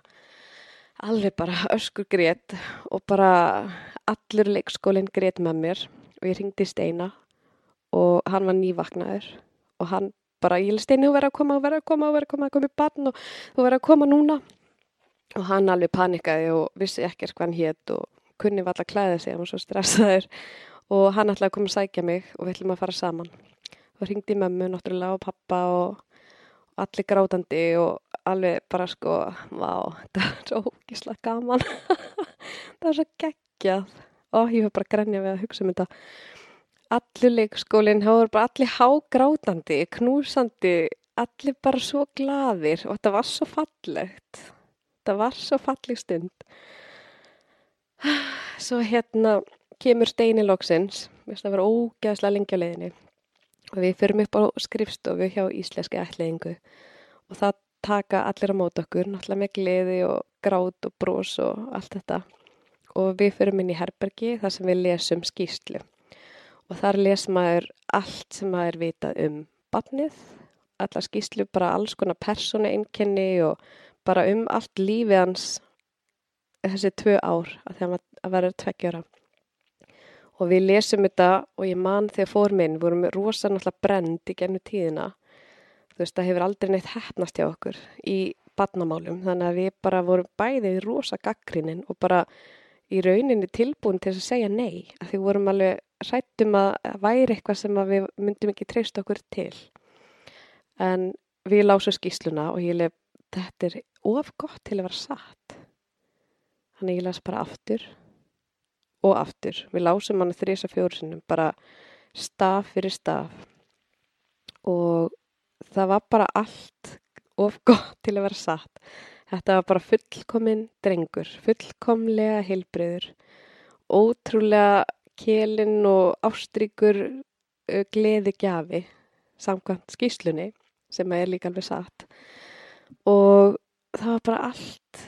alveg bara öskur grét og bara allur leikskólinn grét með mér og ég ringdi Steina og hann var nývaknaður og hann bara ég leist einu, þú verður að koma, þú verður að koma, þú verður að koma, komið barn og þú verður að koma núna. Og hann alveg panikaði og vissi ekkert hvað hann hétt og kunni var alltaf að klæða sig, hann var svo stressaður og hann ætlaði að koma að sækja mig og við ætlum að fara saman. Og ringdi mömmu náttúrulega og pappa og allir grátandi og alveg bara sko, vá, það er svo ógíslega gaman. það er svo geggjað og ég var bara að grenja við að hugsa um þetta allur leikskólinn, það voru bara allir hágrátandi, knúsandi, allir bara svo gladir og þetta var svo fallegt. Þetta var svo falleg stund. Svo hérna kemur Steini loksins, það var ógæðslega lengja leiðinni og við fyrum upp á skrifstofu hjá Íslenski ætliðingu og það taka allir á mót okkur, náttúrulega með gleði og grát og brós og allt þetta. Og við fyrum inn í herbergi þar sem við lesum skýslu og þar les maður allt sem maður vitað um barnið, alla skýslu, bara alls konar persónu einkenni og bara um allt lífið hans þessi tvö ár að það að vera tveggjara og við lesum þetta og ég man þegar fór minn vorum við rosa náttúrulega brend í gennu tíðina veist það hefur aldrei neitt hefnast hjá okkur í badnamálum þannig að við bara vorum bæðið í rosa gaggrinin og bara í rauninni tilbúin til að segja nei. Að því vorum alveg rættum að væri eitthvað sem við myndum ekki treyst okkur til. En við lásum skýsluna og ég lef þetta er of gott til að vera satt. Þannig ég las bara aftur og aftur. Við lásum hann þrýsa fjórusinum, bara staf fyrir staf. Og það var bara allt of gott til að vera satt. Þetta var bara fullkominn drengur, fullkomlega heilbriður, ótrúlega kelinn og ástrykur gleði gjafi samkvæmt skýslunni sem er líka alveg satt. Og það var bara allt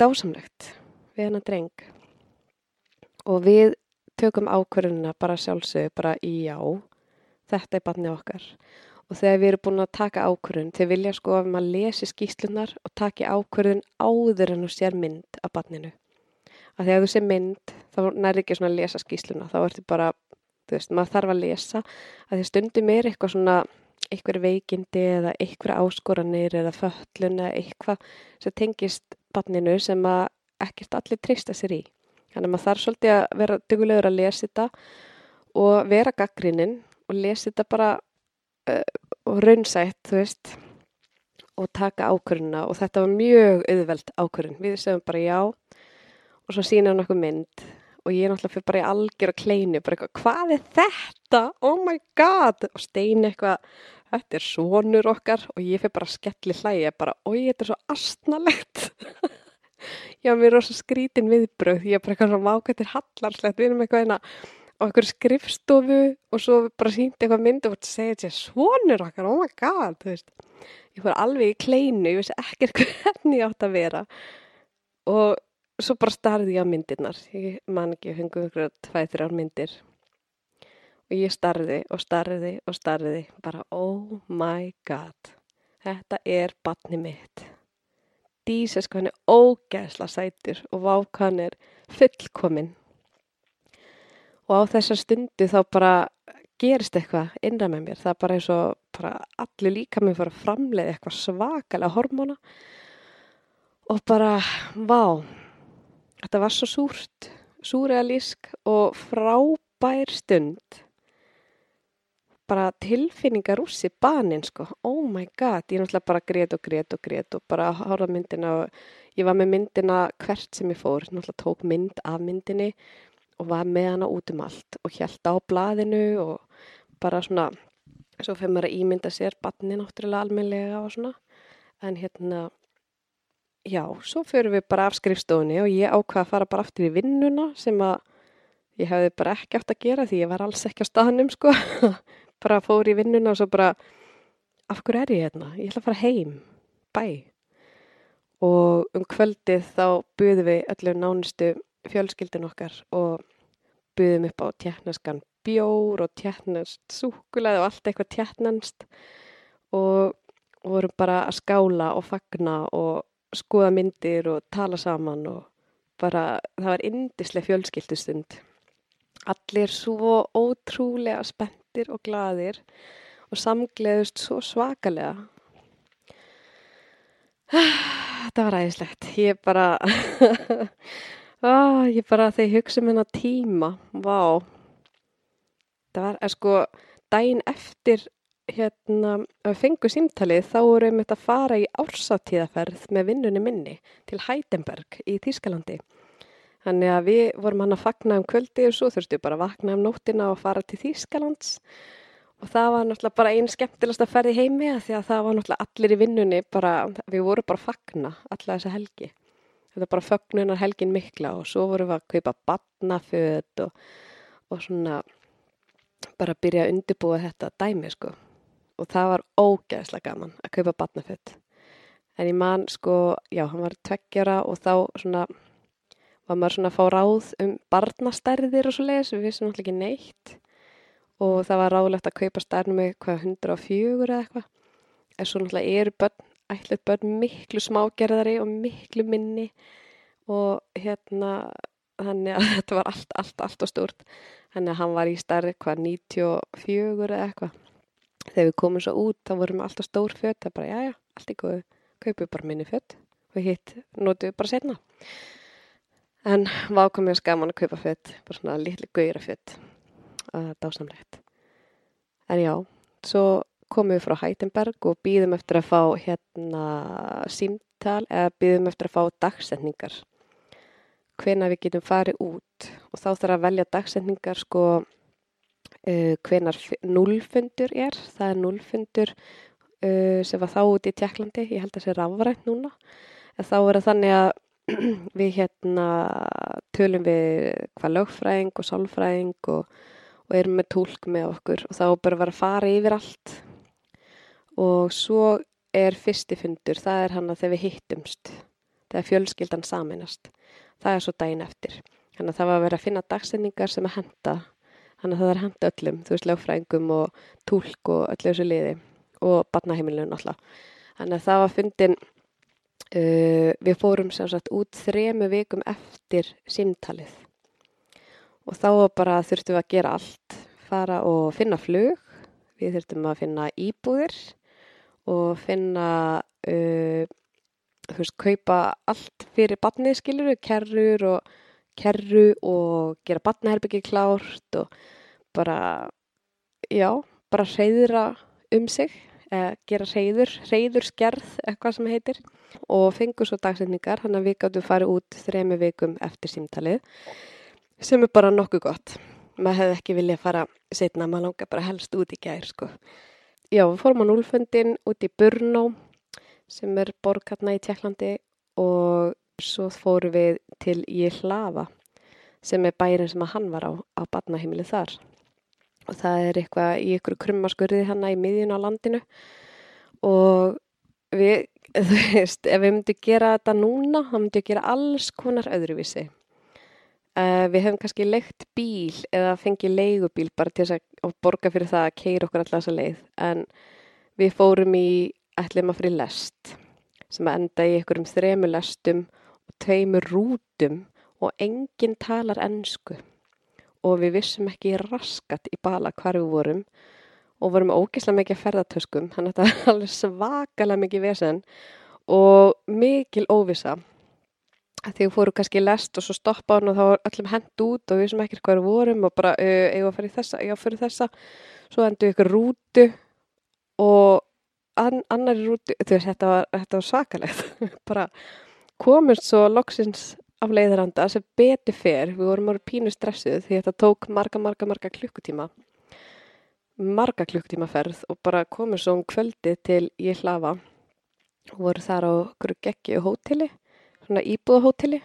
dásamlegt við hennar dreng. Og við tökum ákverðuna bara sjálfsög bara í já, þetta er barnið okkar og þegar við erum búin að taka ákverðun, þeir vilja sko að maður lesi skýslunar og taki ákverðun áður en þú sér mynd af barninu. Að þegar þú sér mynd þá nær ekki svona að lesa skýsluna þá ertu bara, þú veist, maður þarf að lesa. Að því stundum er eitthvað svona eitthvað veikindi eða eitthvað áskoranir eða föllun eða eitthvað sem tengist barninu sem að ekkert allir treysta sér í. Þannig að maður þarf svolítið að vera dugulegur að lesa þetta og vera gaggrinnin og lesa þetta bara uh, og raunsætt, þú veist, og taka ákvörðuna og þetta var mjög auðveld ákvörðun. Við segjum bara já og svo sína hann okkur mynd og ég er náttúrulega fyrir bara í algjör og kleinu, bara eitthvað, hvað er þetta? Oh my god! Og stein eitthvað, þetta er sonur okkar og ég fyrir bara að skelli hlæja, bara, oi, þetta er svo astnalegt. já, mér er rosa skrítin viðbröð, ég er bara eitthvað svona vákættir hallarslegt, við erum eitthvað eina á einhverju skrifstofu og svo bara síndi eitthvað mynd og segja þetta svonur okkar, oh my god, þú veist. Ég fór alveg í kleinu, ég vissi ekki hvernig ég átt að vera. Og svo bara starði ég á myndirnar. Ég man ekki, ég fengi ykkur tvæð þrjár myndir. Og ég starði og starði og starði bara oh my god þetta er batni mitt. Dísast hvað hann er ógæðsla sætur og vák hann er fullkominn. Og á þessar stundu þá bara gerist eitthvað innan með mér. Það er bara eins og bara allir líka með fyrir að framleiða eitthvað svakalega hormóna. Og bara, vá, þetta var svo súrt, súrealísk og frábær stund. Bara tilfinningar úr sér banin sko, oh my god ég náttúrulega bara grét og grét og grét og bara hára myndina og ég var með myndina hvert sem ég fór, náttúrulega tók mynd af myndinni og var með hana út um allt og held á blaðinu og bara svona svo fyrir maður að ímynda sér banni náttúrulega almenlega og svona. En hérna já, svo fyrir við bara af skrifstofunni og ég ákvaða að fara bara aftur í vinnuna sem að ég hefði bara ekki átt að gera því ég var alls ekki á staðnum sko. Bara fór í vinnuna og svo bara af hverju er ég hérna? Ég ætla að fara heim. Bæ. Og um kvöldið þá buðum við öllum nánustu fjölskyldin okkar og buðum upp á tjernarskan bjór og tjernast súkulæði og allt eitthvað tjernanst og vorum bara að skála og fagna og skoða myndir og tala saman og bara það var indislega fjölskyldustund allir svo ótrúlega spennt léttir og gladir og samgleðust svo svakalega. Þetta var æðislegt. Ég bara, ah, ég bara þegar ég hugsa um hennar tíma, vá. Það var, er sko, daginn eftir hérna að fengu símtalið þá vorum við að fara í ársátíðaferð með vinnunni minni til Heidenberg í Þýskalandi Þannig að við vorum hann að fagna um kvöldi og svo þurftum við bara að vakna um nóttina og fara til Þýskalands og það var náttúrulega bara einn skemmtilegast að ferði heimi að því að það var náttúrulega allir í vinnunni bara, við vorum bara að fagna alla þessa helgi. Þetta bara fagnunar helgin mikla og svo vorum við að kaupa badnaföð og, og svona bara byrja að undirbúa þetta dæmi sko. Og það var ógeðslega gaman að kaupa badnaföð. En ég man sko, já, hann var tveggjara og þá svona var maður svona að fá ráð um barnastærðir og svo leiðis, við vissum náttúrulega ekki neitt. Og það var ráðlegt að kaupa stærnum með hvað 104 eða eitthvað. En svo náttúrulega eru börn, ætluð börn miklu smágerðari og miklu minni og hérna þannig að þetta var allt, allt, allt og stúrt þannig að hann var í stærri hvað 94 eða eitthvað. Þegar við komum svo út þá vorum við alltaf stór fött það bara já já, allt í góðu. Kaupið bara minni fött og hitt notuðu bara setna En að skaman að kaupa fött, bara svona litli gauðra fött, uh, dásamlegt. En já, svo komum við frá Hætenberg og býðum eftir að fá hérna símtal eða býðum eftir að fá dagsendningar. Hvena við getum farið út og þá þarf að velja dagsendningar sko uh, hvenar nullfundur er. Það er nullfundur uh, sem var þá út í Tjekklandi, ég held að það sé rafrænt núna. En þá er það þannig að við hérna tölum við hvað lögfræðing og sálfræðing og, og erum með tólk með okkur og þá bara vera að fara yfir allt og svo er fyrsti fundur, það er hann að þegar við hittumst þegar fjölskyldan saminast það er svo daginn eftir. Þannig að það var að vera að finna dagsendingar sem að henda þannig að það er að henda öllum þú veist lögfræðingum og tólk og öllu þessu liði. Og barnaheimilinu alltaf þannig að það var fundin Uh, við fórum sem sagt út þremu vikum eftir símtalið. Og þá bara þurftum við að gera allt, fara og finna flug, við þurftum að finna íbúðir og finna, uh, þú veist, kaupa allt fyrir batnið skiluru, kerrur og kerru og gera batnaherbyggi klárt og bara, já, bara reyðra um sig eh, gera reyður, reyðurskerð eitthvað sem heitir og fengur svo dagsendingar hann að við gáttum farið út þremi vikum eftir símtalið sem er bara nokkuð gott maður hefði ekki viljað fara setna maður langar bara helst út í gær sko. Já, við fórum á núlfundin út í Brno sem er borgarna í Tjekklandi og svo fórum við til Jihlava sem er bærin sem að hann var á, á badnaheimili þar og það er eitthvað í ykkur krummaskurði hann í miðjun á landinu og við, þú veist, ef við myndum gera þetta núna, þá myndum við gera alls konar öðruvísi. Uh, við hefum kannski leikt bíl eða fengið leigubíl bara til þess að borga fyrir það að keira okkur alltaf þessa leið. En við fórum í ætlum að fyrir lest sem enda í ykkurum þremu lestum og tveimur rútum og enginn talar ennsku og við vissum ekki raskat í bala hvar við vorum og vorum ógeðslega mikið að ferðartöskum þannig að þetta var alveg svakalega mikið vesen og mikil óvisa þegar við fórum kannski lest og svo stoppa hann og þá var öllum hend út og við vissum ekki hvað við vorum og bara eigum að fyrir þessa, eigum að fyrir þessa? Svo endur við ykkur rútu og an, annari rútu þú veist þetta var, þetta var svakalegt. Bara komist svo loksins af leiðaranda sem beti fer, við vorum ára pínu stressuð því þetta tók marga, marga, marga klukkutíma. Marga klukkutíma ferð og bara komur svo um kvöldi til ég hlafa og voru þar á geggi og hóteli, svona íbúðahóteli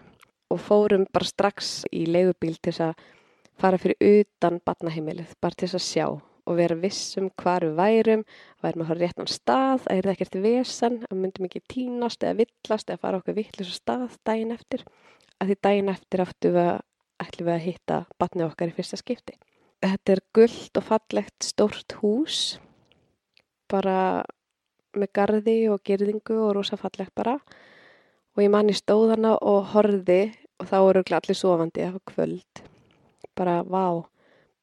og fórum bara strax í leiðubíl til að fara fyrir utan batnaheimilið, bara til að sjá og vera vissum hvar við værum værum að hafa réttan stað, að er það ekkert vesan, að myndum ekki tínast eða villast eða fara okkur vittlis stað daginn eftir að því daginn eftir áttu við að, ætlum við að hitta batnið okkar í fyrsta skipti. Þetta er gullt og fallegt stórt hús, bara með gardi og gerðingu og rosa fallegt bara og ég manni stóðana og horði og þá eru allir sofandi af kvöld. Bara vá,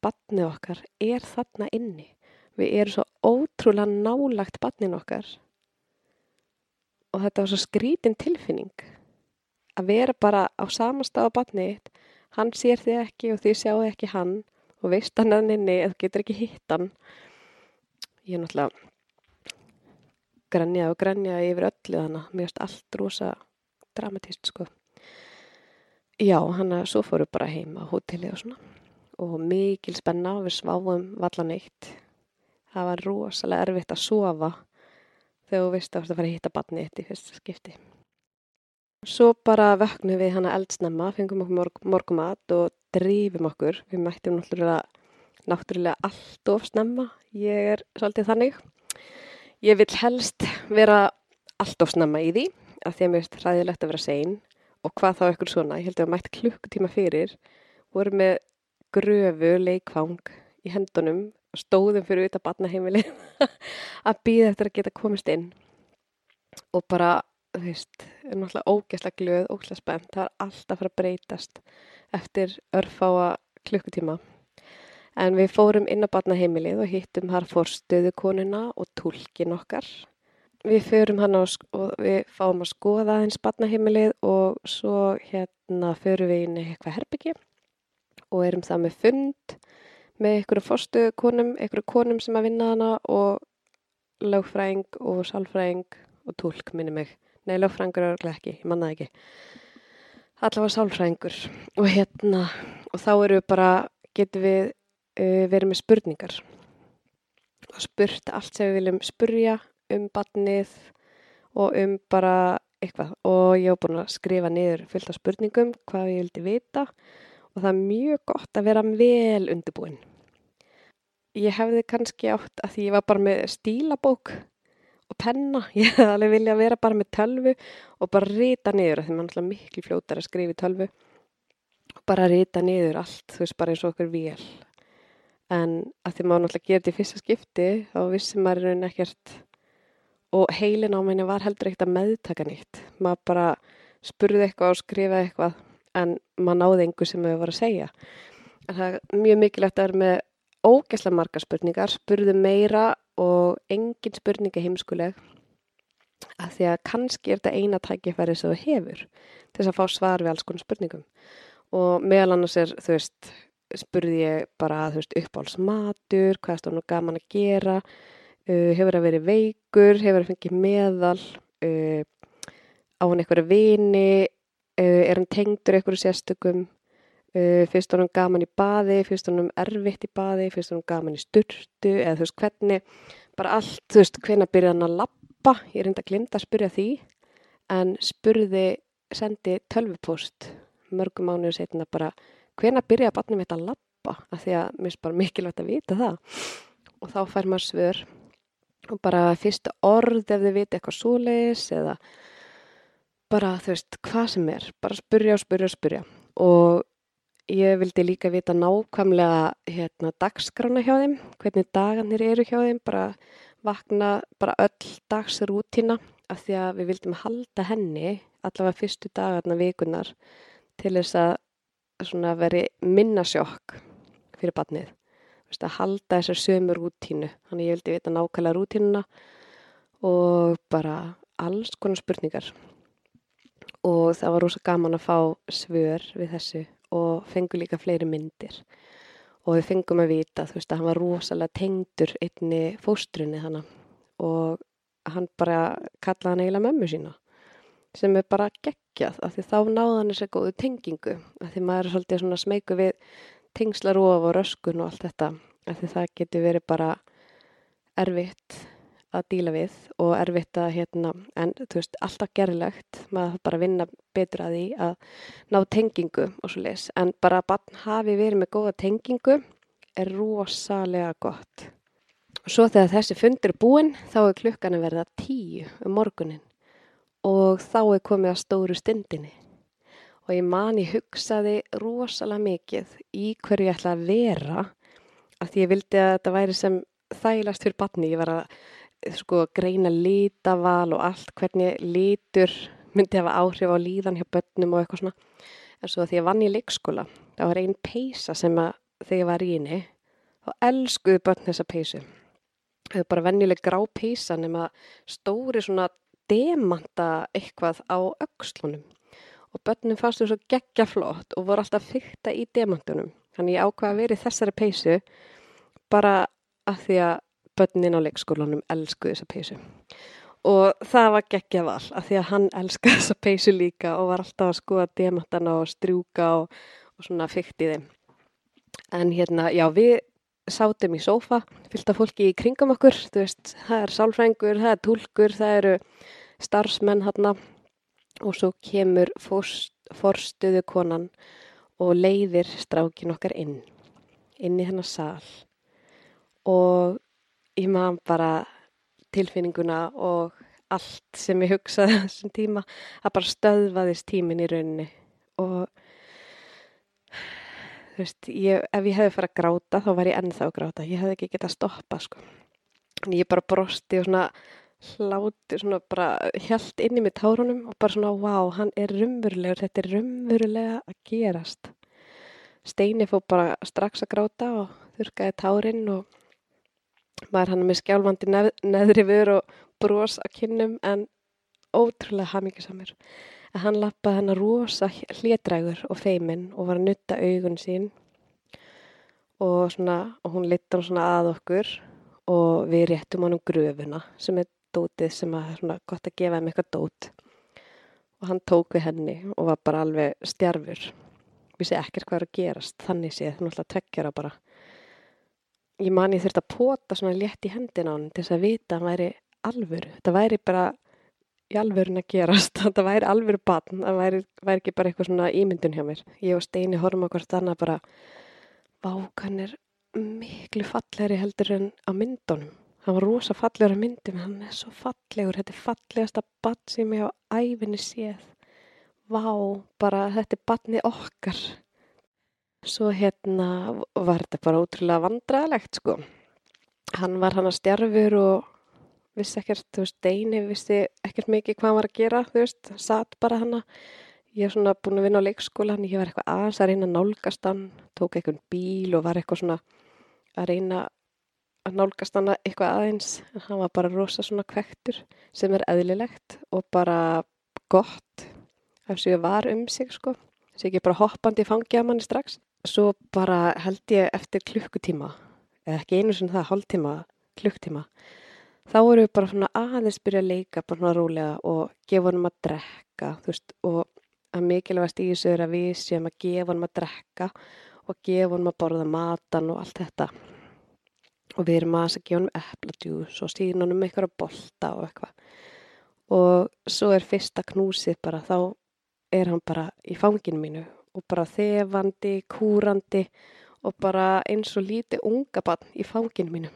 batnið okkar er þarna inni. Við erum svo ótrúlega nálagt batnin okkar. Og þetta var svo skrítin tilfinning. Að vera bara á samastað á batnið hann sér þið ekki og þið sjáu ekki hann. Og veist hann að nynni eða getur ekki hitt hann. Ég er náttúrulega grænjað og grænjað yfir öllu þannig mér finnst allt rosa dramatist sko já, hann að svo fóru bara heim á hóteli og svona og mikil spenna við sváum vallan eitt. Það var rosalega erfitt að sofa þegar þú veist að það fara að hitta batni eitt í fyrsta skipti. Svo bara vöknum við hana eldsnemma, fengum okkur morg morgumat og drýfum okkur. Við mættum náttúrulega, náttúrulega allt of snemma. Ég er svolítið þannig. Ég vil helst vera allt of snemma í því af því að mér finnst hræðilegt að vera sein og hvað þá ekkur svona. Ég held að við mætt klukkutíma fyrir, vorum með gröfu leikfang í hendunum stóðum fyrir auðvitað batnaheimili að býða eftir að geta komist inn og bara, þú veist, er náttúrulega ógæslega glöð, ógæslega spennt, það er alltaf að fara að breytast eftir örfáa klukkutíma. En við fórum inn á batnaheimilið og hittum þar fór stöðukonuna og tólkin okkar. Við förum hann á, og við fáum að skoða hins batnaheimilið og svo hérna förum við inn í eitthvað herbyggi og erum það með fund með einhverju fórstu konum, einhverju konum sem að vinna hana og lögfræðing og sálfræðing og tólk minni mig. Nei, lögfræðingur er ekki, ég mannaði ekki. Allavega sálfræðingur og hérna, og þá eru við bara, getum við uh, verið með spurningar og spurt allt sem við viljum spurja um barnið og um bara eitthvað og ég hef búin að skrifa niður fullt af spurningum hvað ég vildi vita og það er mjög gott að vera vel undirbúin. Ég hefði kannski átt að því ég var bara með stílabók og penna, ég hefði alveg vilja vera bara með tölvu og bara rita niður, því maður er alltaf miklu fljótar að skrifa í tölvu og bara rita niður allt, þú veist, bara eins og okkur vél. En að því maður náttúrulega gerði í fyrsta skipti, þá vissi maður raun ekkert og heilin á menni var heldur ekkert að meðtaka nýtt. Maður bara spurði eitthvað og skrifaði eitthvað en maður náði engu sem við varum að segja. En það er mjög mikilvægt að vera með ógæslega marga spurningar, spurðu meira og engin spurninga heimskuleg að því að kannski er þetta eina tækifæri sem þú hefur til þess að fá svar við alls konar spurningum og meðal annars er, þú veist, spurði ég bara, þú veist, uppáhalsmatur, hvað er stónu gaman að gera, uh, hefur það verið veikur, hefur það fengið meðal, uh, á hann eitthvað vini, Uh, er hann tengdur einhverju sérstökum fyrst honum gaman í baði fyrst honum erfitt í baði fyrst honum gaman í sturtu eða þú veist hvernig bara allt, þú veist, hvenna byrja hann að lappa ég er enda glimt að spyrja því en spurði sendi tölvupost mörgum mánuður setna bara hvenna byrja að batnum þetta að lappa af því að mér er bara mikilvægt að vita það. Og þá fær maður svör og bara fyrst orð ef þið viti eitthvað súleis eða bara þú veist hvað sem er, bara spurja og spurja og spurja og ég vildi líka vita nákvæmlega hérna dagskrána hjá þeim, hvernig dagarnir eru hjá þeim, bara vakna bara öll dagsrútina af því að við vildum halda henni allavega fyrstu dagarna vikunar til þess að veri minnasjokk fyrir barnið að halda þessar sömu rútínu. Þannig ég vildi vita nákvæmlega rútínuna og bara alls konar spurningar. Og það var rosa gaman að fá svör við þessu og fengu líka fleiri myndir. Og við fengum að vita þú veist að hann var rosalega tengdur einni fóstrunni þannig og hann bara kallaði hann eiginlega mömmu sína sem er bara geggjað af því þá náða hann þessi góðu tengingu. Af því maður er svolítið svona smeyku við tengslarof og röskun og allt þetta af því það getur verið bara erfitt að díla við og erfitt að hérna, en þú veist, alltaf gerðilegt, maður bara vinna betur að því að ná tengingu og svo les, en bara að barn hafi verið með góða tengingu er rosalega gott. Og svo þegar þessi fundur er búin, þá er klukkan að verða tíu um morgunin og þá er komið að stóru stundinni. Og ég mani hugsaði rosalega mikið í hverju ég ætla að vera, að því ég vildi að þetta væri sem þælast fyrir barni, ég var að sko greina lítaval og allt hvernig lítur myndi hafa áhrif á líðan hjá börnum og eitthvað svona. En svo því að vann í leikskóla það var einn peisa sem að þegar ég var í henni þá elskuðu börn þessa peisu það er bara vennileg grá peisa nema stóri svona demanta eitthvað á aukslunum og börnum fannst þú svo geggja flott og voru alltaf fyrta í demantunum þannig ég ákvaði að vera í þessari peisu bara að því að börnin á leikskólanum elsku þessa peysu. Og það var geggjað val af því að hann elskaði þessa peysu líka og var alltaf að skoða demantana og strjúka og, og svona fyrkt í þeim. En hérna, já, við sátum í sófa, fylgta fólki í kringum okkur, þú veist, það er sálfrængur, það er tólkur, það eru starfsmenn hérna og svo kemur forstuðu konan og leiðir strákin okkar inn, inn í hennar sál og ég maður bara tilfinninguna og allt sem ég hugsaði þessum tíma að bara stöðvaðist tímin í rauninni. Og þú veist, ég, ef ég hefði farið að gráta þá var ég ennþá að gráta, ég hefði ekki getað að stoppa sko, en ég bara brosti og svona hláti svona bara helt inn í mig tárunum og bara svona, wow, hann er rumverulegur þetta er rumverulega að gerast. Steini fór bara strax að gráta og þurkaði tárin og maður hann með skjálfandi neð, neðri vör og brós að kynnum en ótrúlega hamingisamir að hann lappaði hennar rosa hlétrægur og feiminn og var að nutta augun sín og, svona, og hún litta hann svona að okkur og við réttum hann um gröfuna sem er dótið sem að svona gott að gefa hann eitthvað dót. Og hann tók við henni og var bara alveg stjarfur. Vissi ekkert hvað er að gerast þannig séð, hann alltaf tveggjara bara. Ég man ég þurfti að pota svona létt í hendina á hann til þess að vita að hann væri alvöru, þetta væri bara í alvörun að gerast. Þetta væri alvöru batn, það væri, væri ekki bara eitthvað svona ímyndun hjá mér. Ég og Steini horfum okkur þannig bara vákan er miklu fallegri heldur en á myndunum hann var rosa fallegur á myndum hann er svo fallegur, þetta er fallegasta batn sem ég á æfinni séð. Vá, bara þetta er batni okkar. Svo hérna var þetta bara ótrúlega vandraðlegt sko. Hann var hann að stjarfur og vissi ekkert, þú veist, Deini vissi ekkert mikið hvað hann var að gera, þú veist, satt bara hann að, ég hef svona búin að vinna á leikskóla, hann ég var eitthvað aðeins að reyna að nálgast hann, tók eitthvað bíl og var eitthvað svona að reyna að nálgast hann eitthvað aðeins, en hann var bara rosa svona kvektur sem er eðlilegt og bara gott, ef svo ég var um sig sko, þess að ég bara hoppandi fangja manni strax, svo bara held ég eftir klukkutíma, eða ekki einu svona það, hálftíma, klukktíma, þá vorum við bara svona aðeins byrja að leika bara svona rólega og gefa honum að drekka veist, og að mikilvægast í þessu er að við séum að gefa honum að drekka og gefa honum að borða matan og allt þetta og við erum aðeins að gefa honum epladjús og síðan honum eitthvað að bolta og eitthvað. Og svo er fyrsta knúsið bara þá er hann bara í fanginu mínu og bara þefandi, kúrandi og bara eins og lítið unga bann í fanginu mínu.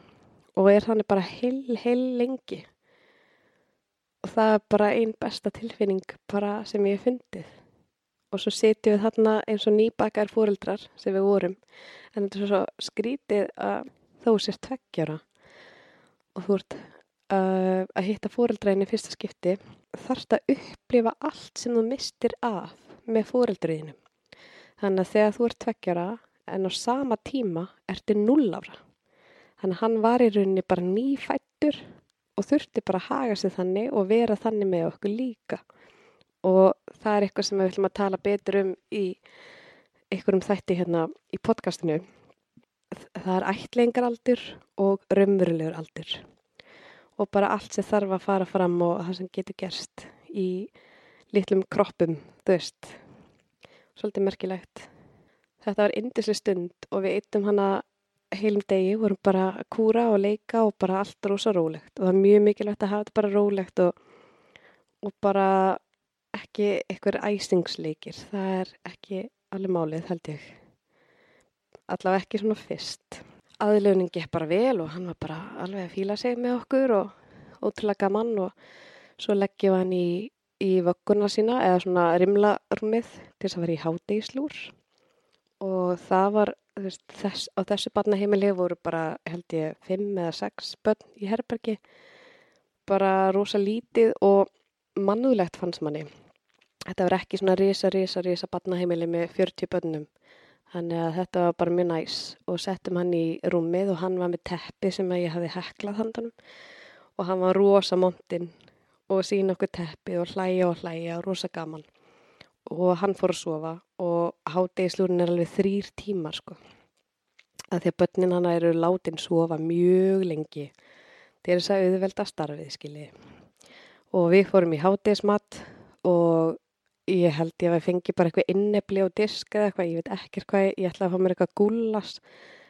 Og er þannig bara heil, heil lengi. Og það er bara einn besta tilfinning bara sem ég hef fundið. Og svo setjum við þarna eins og nýbakar fóreldrar sem við vorum. En þetta er svo skrítið að þó sér tveggjara og þú ert uh, að hitta fóreldræðin í fyrsta skipti þarfst að upplifa allt sem þú mistir af með fóreldriðinu þannig að þegar þú ert tveggjara en á sama tíma ertu null ára Þannig að hann var í rauninni bara nýfættur og þurfti bara að haga sig þannig og vera þannig með okkur líka. Og það er eitthvað sem við ætlum að tala betur um í einhverjum þætti hérna í podcastinu. Það er ætlingaraldur og raunverulegur aldur. Og bara allt sem þarf að fara fram og það sem getur gerst í litlum kroppum, þú veist. Svolítið merkilegt. Þetta var indisli stund og við eittum hana heilum degi, vorum bara að kúra og leika og bara allt rosa rólegt og það er mjög mikilvægt að hafa þetta bara rólegt og, og bara ekki einhver æsingsleikir það er ekki alveg málið held ég allavega ekki svona fyrst. Aðlöfning gekk bara vel og hann var bara alveg að fíla sig með okkur og ótrúlega gaman og svo leggjum hann í, í vögguna sína eða svona rimlarúmið til þess að vera í hádeislúr og það var veist, þess, á þessu barnaheimili voru bara held ég fimm eða sex börn í herbergi. Bara rosa lítið og mannúðlegt fannst manni. Þetta var ekki svona risa, risa, risa barnaheimili með 40 börnum þannig að þetta var bara mjög næs og settum hann í rúmið og hann var með teppi sem ég hafi heklað handanum. Og hann var rosa montinn og sína okkur teppi og hlæja og hlæja og rosa gaman. Og hann fór að sofa og hátegislúrin er alveg þrýr tímar sko. Að því að börnin hann eru látin sofa mjög lengi. Til þess að auðvelda starfið skilji og við fórum í hátismat og ég held ég að ég fengi bara eitthvað innefli og disk eða eitthvað, ég veit ekkert hvað, ég, ég ætlaði að fá mér eitthvað gúlas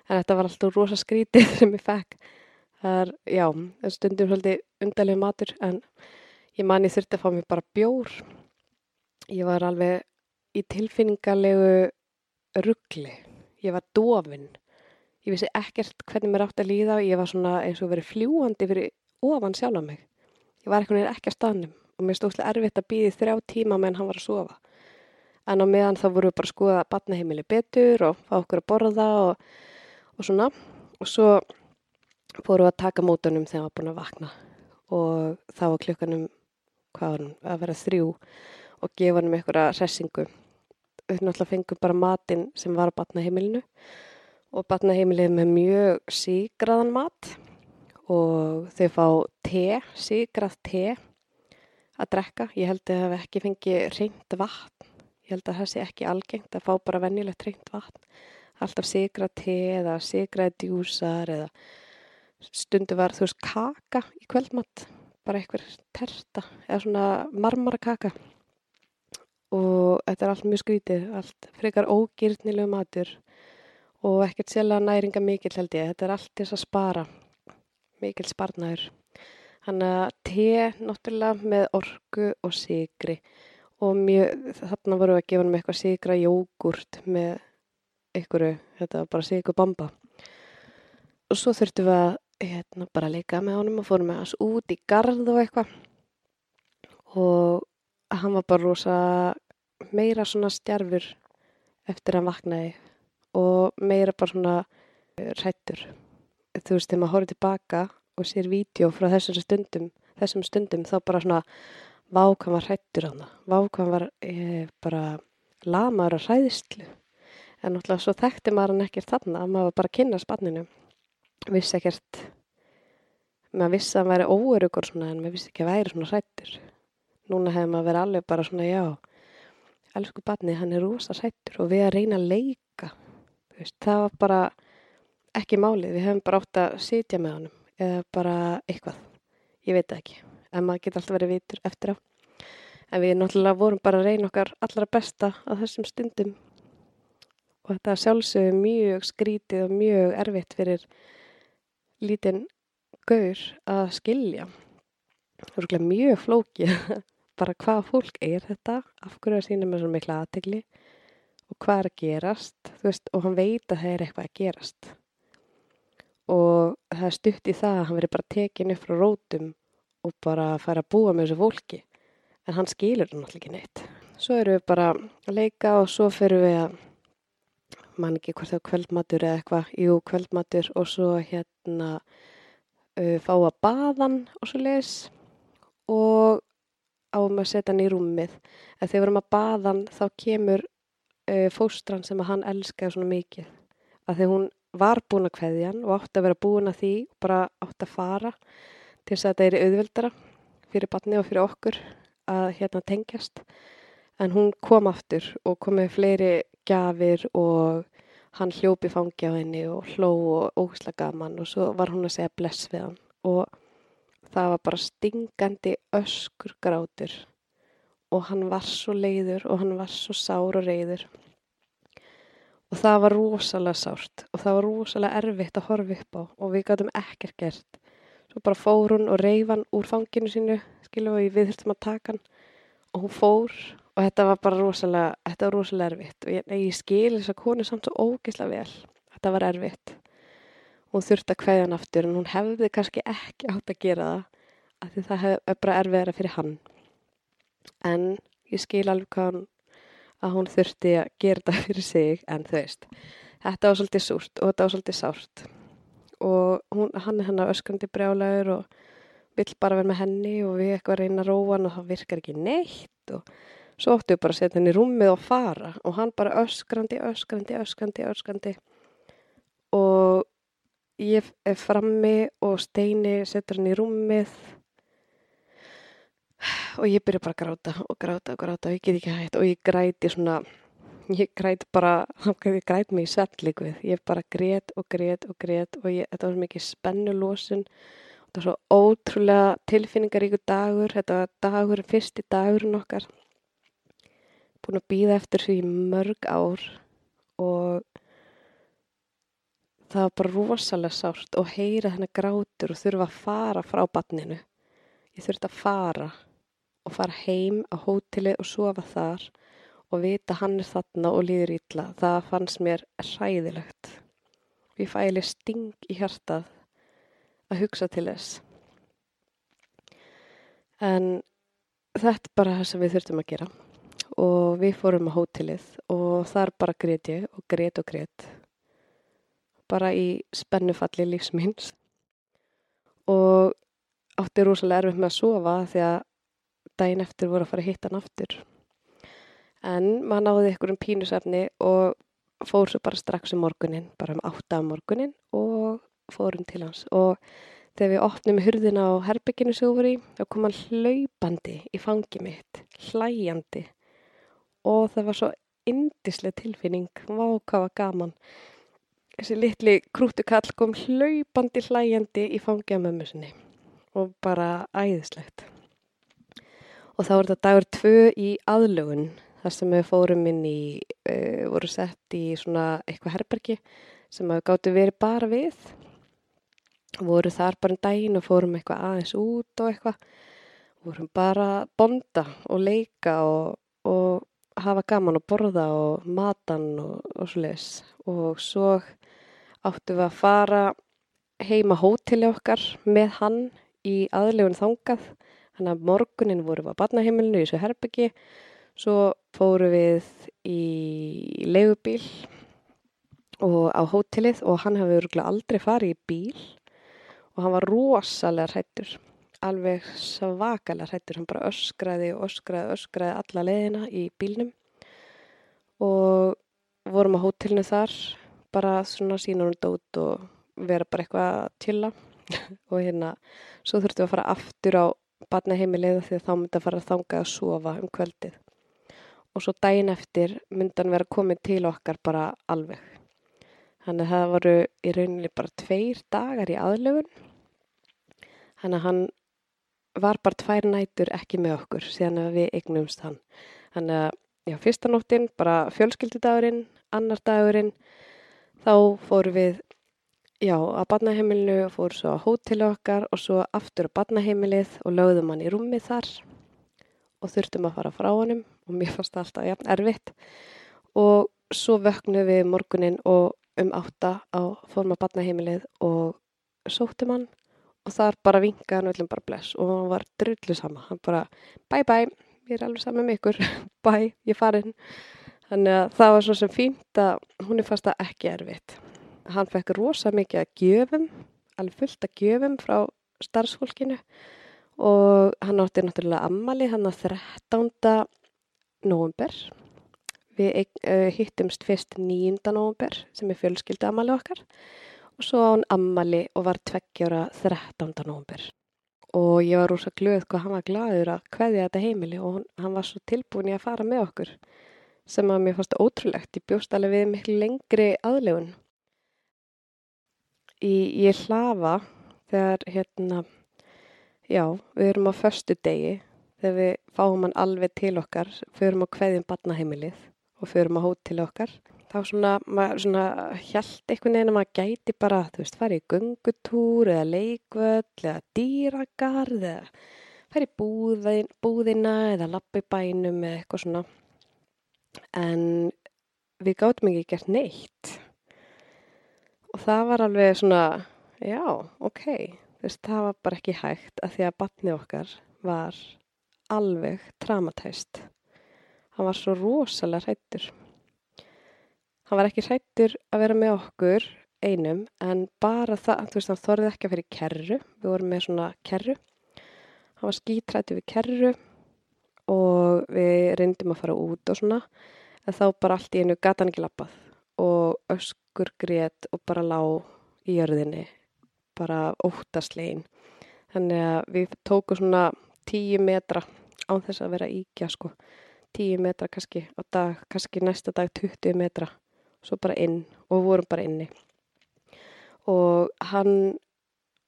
en þetta var alltaf rosa skrítið sem ég fekk. Það er, já, stundum svolítið undarlega matur en ég man ég þurfti að fá mér bara bjór. Ég var alveg í tilfinningarlegu ruggli. Ég var dofin. Ég vissi ekkert hvernig mér átti að líða og ég var svona eins og verið fljúandi fyrir ofan sjálf á mig. Ég var eitthvað ekki að staðnum og mér stóðslega erfitt að býði þrjá tíma meðan hann var að sofa. En á meðan þá voru við bara að skoða batnaheimili betur og fá okkur að borða og, og svona. Og svo fóru við að taka mótunum þegar hann var búin að vakna og þá var klukkanum, hann, að vera þrjú og gefa hann um einhverja ressingu. Við náttúrulega fengum bara matinn sem var á batnaheimilinu og batnaheimilið með mjög sígraðan mat og þau fá te, sígrað te að drekka. Ég held að það hef ekki fengið reynd vatn. Ég held að það sé ekki algengt að fá bara venjulegt reynd vatn. Alltaf sigrað te eða sigrað djúsar eða stundu var þú veist kaka í kvöldmatt. Bara einhver terta eða svona marmara kaka. Og þetta er allt mjög skrítið, allt frekar ógýrnilegu matur og ekkert sérlega næringa mikil held ég. Þetta er allt þess að spara, mikil sparnaður. Þannig að te náttúrulega með orgu og sigri og mjög, þarna voru við að gefa hann með eitthvað sigra jógurt með einhverju, þetta var bara sigur bamba. Og svo þurftum við að hérna, bara leika með honum og fórum með hans út í gard og eitthvað og hann var bara rosa meira svona stjarfur eftir að hann vaknaði og meira bara svona rættur. Þú veist, þegar maður horfið tilbaka og sér vídeo frá þessum stundum, þessum stundum þá bara svona vákvæm var hrættur á það. Vákvæm var e, bara lamaður að hræðistlu. En náttúrulega svo þekkti maður hann ekkert þarna að maður bara kynna spanninu. Vissi ekkert, maður vissi að hann væri óörugur svona en maður vissi ekki að væri svona hrættur. Núna hefði maður verið alveg bara svona já, elsku barni hann er rosa hrættur og við að reyna að leika. Það var bara ekki málið, við hefum bara átt að sitja með honum eða bara eitthvað, ég veit ekki. En maður geta alltaf verið vitur eftir á. En við náttúrulega vorum bara að reyna okkar allra besta á þessum stundum. Og þetta sjálfsögur mjög skrítið og mjög erfitt fyrir lítinn gaur að skilja. Það er mjög flókið. Bara hvað fólk er þetta? Af hverju að sína með svo mikla aðtegli og hvað er að gerast? Veist, og hann veit að það er eitthvað að gerast og það er stutt í það að hann veri bara tekin upp frá rótum og bara fara að búa með þessu fólki. En hann skilur það náttúrulega ekki neitt. Svo eru við bara að leika og svo fyrir við að mann ekki hvort það er kveldmatur eða eitthvað jú kveldmatur og svo hérna uh, fá að baðan og svo leis og áum að setja hann í rúmið. En þegar við erum að baðan þá kemur uh, fóstran sem að hann elskaði svona mikið. Að þegar hún var búin að kveðja hann og átti að vera búin að því og bara átti að fara til þess að þetta er auðvildara fyrir batni og fyrir okkur að hérna tengjast. En hún kom aftur og kom með fleiri gafir og hann hljópi fangi á henni og hló og ósla gaman og svo var hún að segja bless við hann. Og það var bara stingandi öskur grátur og hann var svo leiður og hann var svo sár og reyður og það var rosalega sárt og það var rosalega erfitt að horfa upp á og við gætum ekkert gert. Svo bara fór hún og reyf hann úr fanginu sínu skilum við við þurftum að taka hann. Og hún fór og þetta var bara rosalega þetta var rosalega erfitt. Og ég, ég skil þess að konu samt svo ógeðslega vel. Þetta var erfitt. Hún þurfti að kveðja hann aftur en hún hefði kannski ekki átt að gera það af því það hefði bara erfiðara fyrir hann. En ég skil alveg hvað hann að hún þurfti að gera þetta fyrir sig en þau veist, þetta var svolítið súrt og þetta var svolítið sárt. Og hún, hann er hann að öskrandi brjálagur og vill bara vera með henni og við eitthvað reyna að róa hann og það virkar ekki neitt og svo óttu við bara að setja henni í rúmið og fara. Og hann bara öskrandi, öskrandi, öskrandi, öskrandi. Og ég er frammi og Steini setur hann í rúmið og ég byrja bara að gráta og gráta og gráta og ég get ekki hægt og ég græti svona ég græti bara, ég græti mig í svell líkuð, ég bara grét og grét og grét og ég, þetta var mikið spennulósun Þetta var svo ótrúlega tilfinningaríku dagur. Þetta var dagur, fyrsti dagurinn okkar. Búin að býða eftir því mörg ár og það var bara rosalega sárt og heyra hennar grátur og þurfa að fara frá batninu. Ég þurfti að fara og fara heim á hóteli og sofa þar og vita hann er þarna og líður ítla. Það fannst mér ræðilegt. Ég fæli sting í hjartað að hugsa til þess. En þetta er bara það sem við þurftum að gera og við fórum á hótelið og þar bara greit ég og greit og greit bara í spennufalli lífsminns og átti rosalega erfitt með að sofa því að daginn eftir voru að fara að hitta hann aftur. En maður náði ykkur um pínusefni og fór svo bara strax um morgunin, bara um átta um morgunin og fórum til hans. Og þegar við opnum hurðina á herbygginu vorum í, þá kom hann hlaupandi í fangi mitt, hlæjandi. Og það var svo indislega tilfinning, vákafa gaman þessi litli krútukall kom hlaupandi hlæjandi í fangja mömmu sinni og bara æðislegt. Og þá er þetta dagur tvö í aðlögun þar sem við fórum inn í, uh, voru sett í svona eitthvað herbergi sem við gáttu verið bara við. Voru þar bara en um daginn og fórum eitthvað aðeins út og eitthvað. Vorum bara bonda og leika og, og hafa gaman og borða og matan og, og svo les. Og svo áttum við að fara heima hóteli okkar með hann í aðlegun þangað. Þannig að morgunin vorum við á badnaheimilinu í þessu herbyggi. Svo fóru við í leigubíl og á hótelið og hann hefði örgulega aldrei farið í bíl og hann var rosalega hrættur. Alveg svakalega hrættur. Hann bara öskraði og öskraði, öskraði alla leðina í bílnum og vorum á hótelinu þar bara svona sína hún dót og vera bara eitthvað að tilla og hérna svo þurftum við að fara aftur á barnaheimilið því að þá myndi að fara að þanga að sofa um kvöldið. Og svo daginn eftir myndi hann vera komið til okkar bara alveg. Þannig að það voru í rauninni bara tveir dagar í aðlöfun þannig að hann var bara tvær nætur ekki með okkur síðan að við eignumst hann. Þannig að já, fyrsta nóttin bara fjölskyldudagurinn annar dagurinn þá fórum við já, að badnaheimilinu og fórum svo á hóteli okkar og svo aftur á badnaheimilið og lögðum hann í rúmið þar og þurftum að fara frá honum og mér fannst það alltaf jafn erfitt. Og svo vöknum við morgunin og um átta á fórum að badnaheimilið og sóttum hann og þar bara vinkaði hann öllum bara bless og hann var drullu sama, hann bara bye bye, ég er alveg saman með ykkur bye, ég farin. Þannig að það var svo sem fínt að hún er fast að ekki erfitt. Hann fekk rosa mikið að gjöfum, alveg fullt að gjöfum frá starfsfólkinu og hann átti náttúrulega ammali hann á 13. november. Við uh, hittumst fyrst 9. november sem er fjölskyldu ammali okkar og svo á hann ammali og var tveggjára 13. november. Og ég var rosa glöð hvað hann var gladur að hveðja þetta heimili og hann var svo tilbúin í að fara með okkur sem að mér fannst ótrúlegt. Ég bjóst alveg við miklu lengri aðlegun. Í, ég hlafa þegar hérna, já, við erum á förstu degi þegar við fáum hann alveg til okkar, förum á hverjum barnaheimilið og förum á hót til okkar. Þá svona, maður svona hjælt einhvern veginn að maður gæti bara, þú veist, farið í gungutúr eða leikvöld eða dýragarð eða farið í búðin, búðina eða lappi bænum eða eitthvað svona en við gáttum ekki gert neitt og það var alveg svona já, ok. Þess, það var bara ekki hægt að því að batni okkar var alveg traumatæst. Hann var svo rosalega hrættur hann var ekki hrættur að vera með okkur einum en bara það, þú veist hann þorði ekki að fyrir kerru, við vorum með svona kerru. Hann var skítrættu við kerru og við reyndum að fara út og svona. En þá bara allt í einu gatan ekki lappað og öskur grét og bara lág í jörðinni bara óttaslegin. Þannig að við tókum svona tíu metra án þess að vera íkja sko. Tíu metra kannski á dag, kannski næsta dag 20 metra svo bara inn og vorum bara inni. Og hann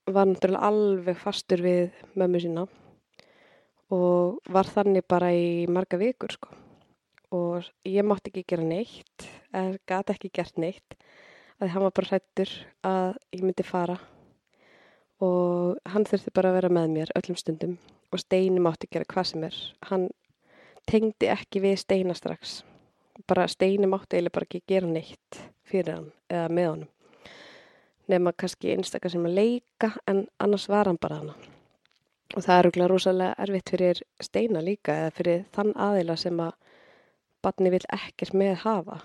var náttúrulega alveg fastur við mömmu sína og var þannig bara í marga vikur sko. Og ég mátti ekki gera neitt, eða gati ekki gert neitt, að hann var bara hrættur að ég myndi fara og hann þurfti bara að vera með mér öllum stundum og Steini mátti gera hvað sem er. Hann tengdi ekki við Steina strax, bara Steini mátti eiginlega bara ekki gera neitt fyrir hann eða með honum. Nefna kannski einstakar sem að leika en annars var hann bara hana. Og það er rúglega rosalega erfitt fyrir Steina líka eða fyrir þann aðila sem að barni vil ekkert með hafa.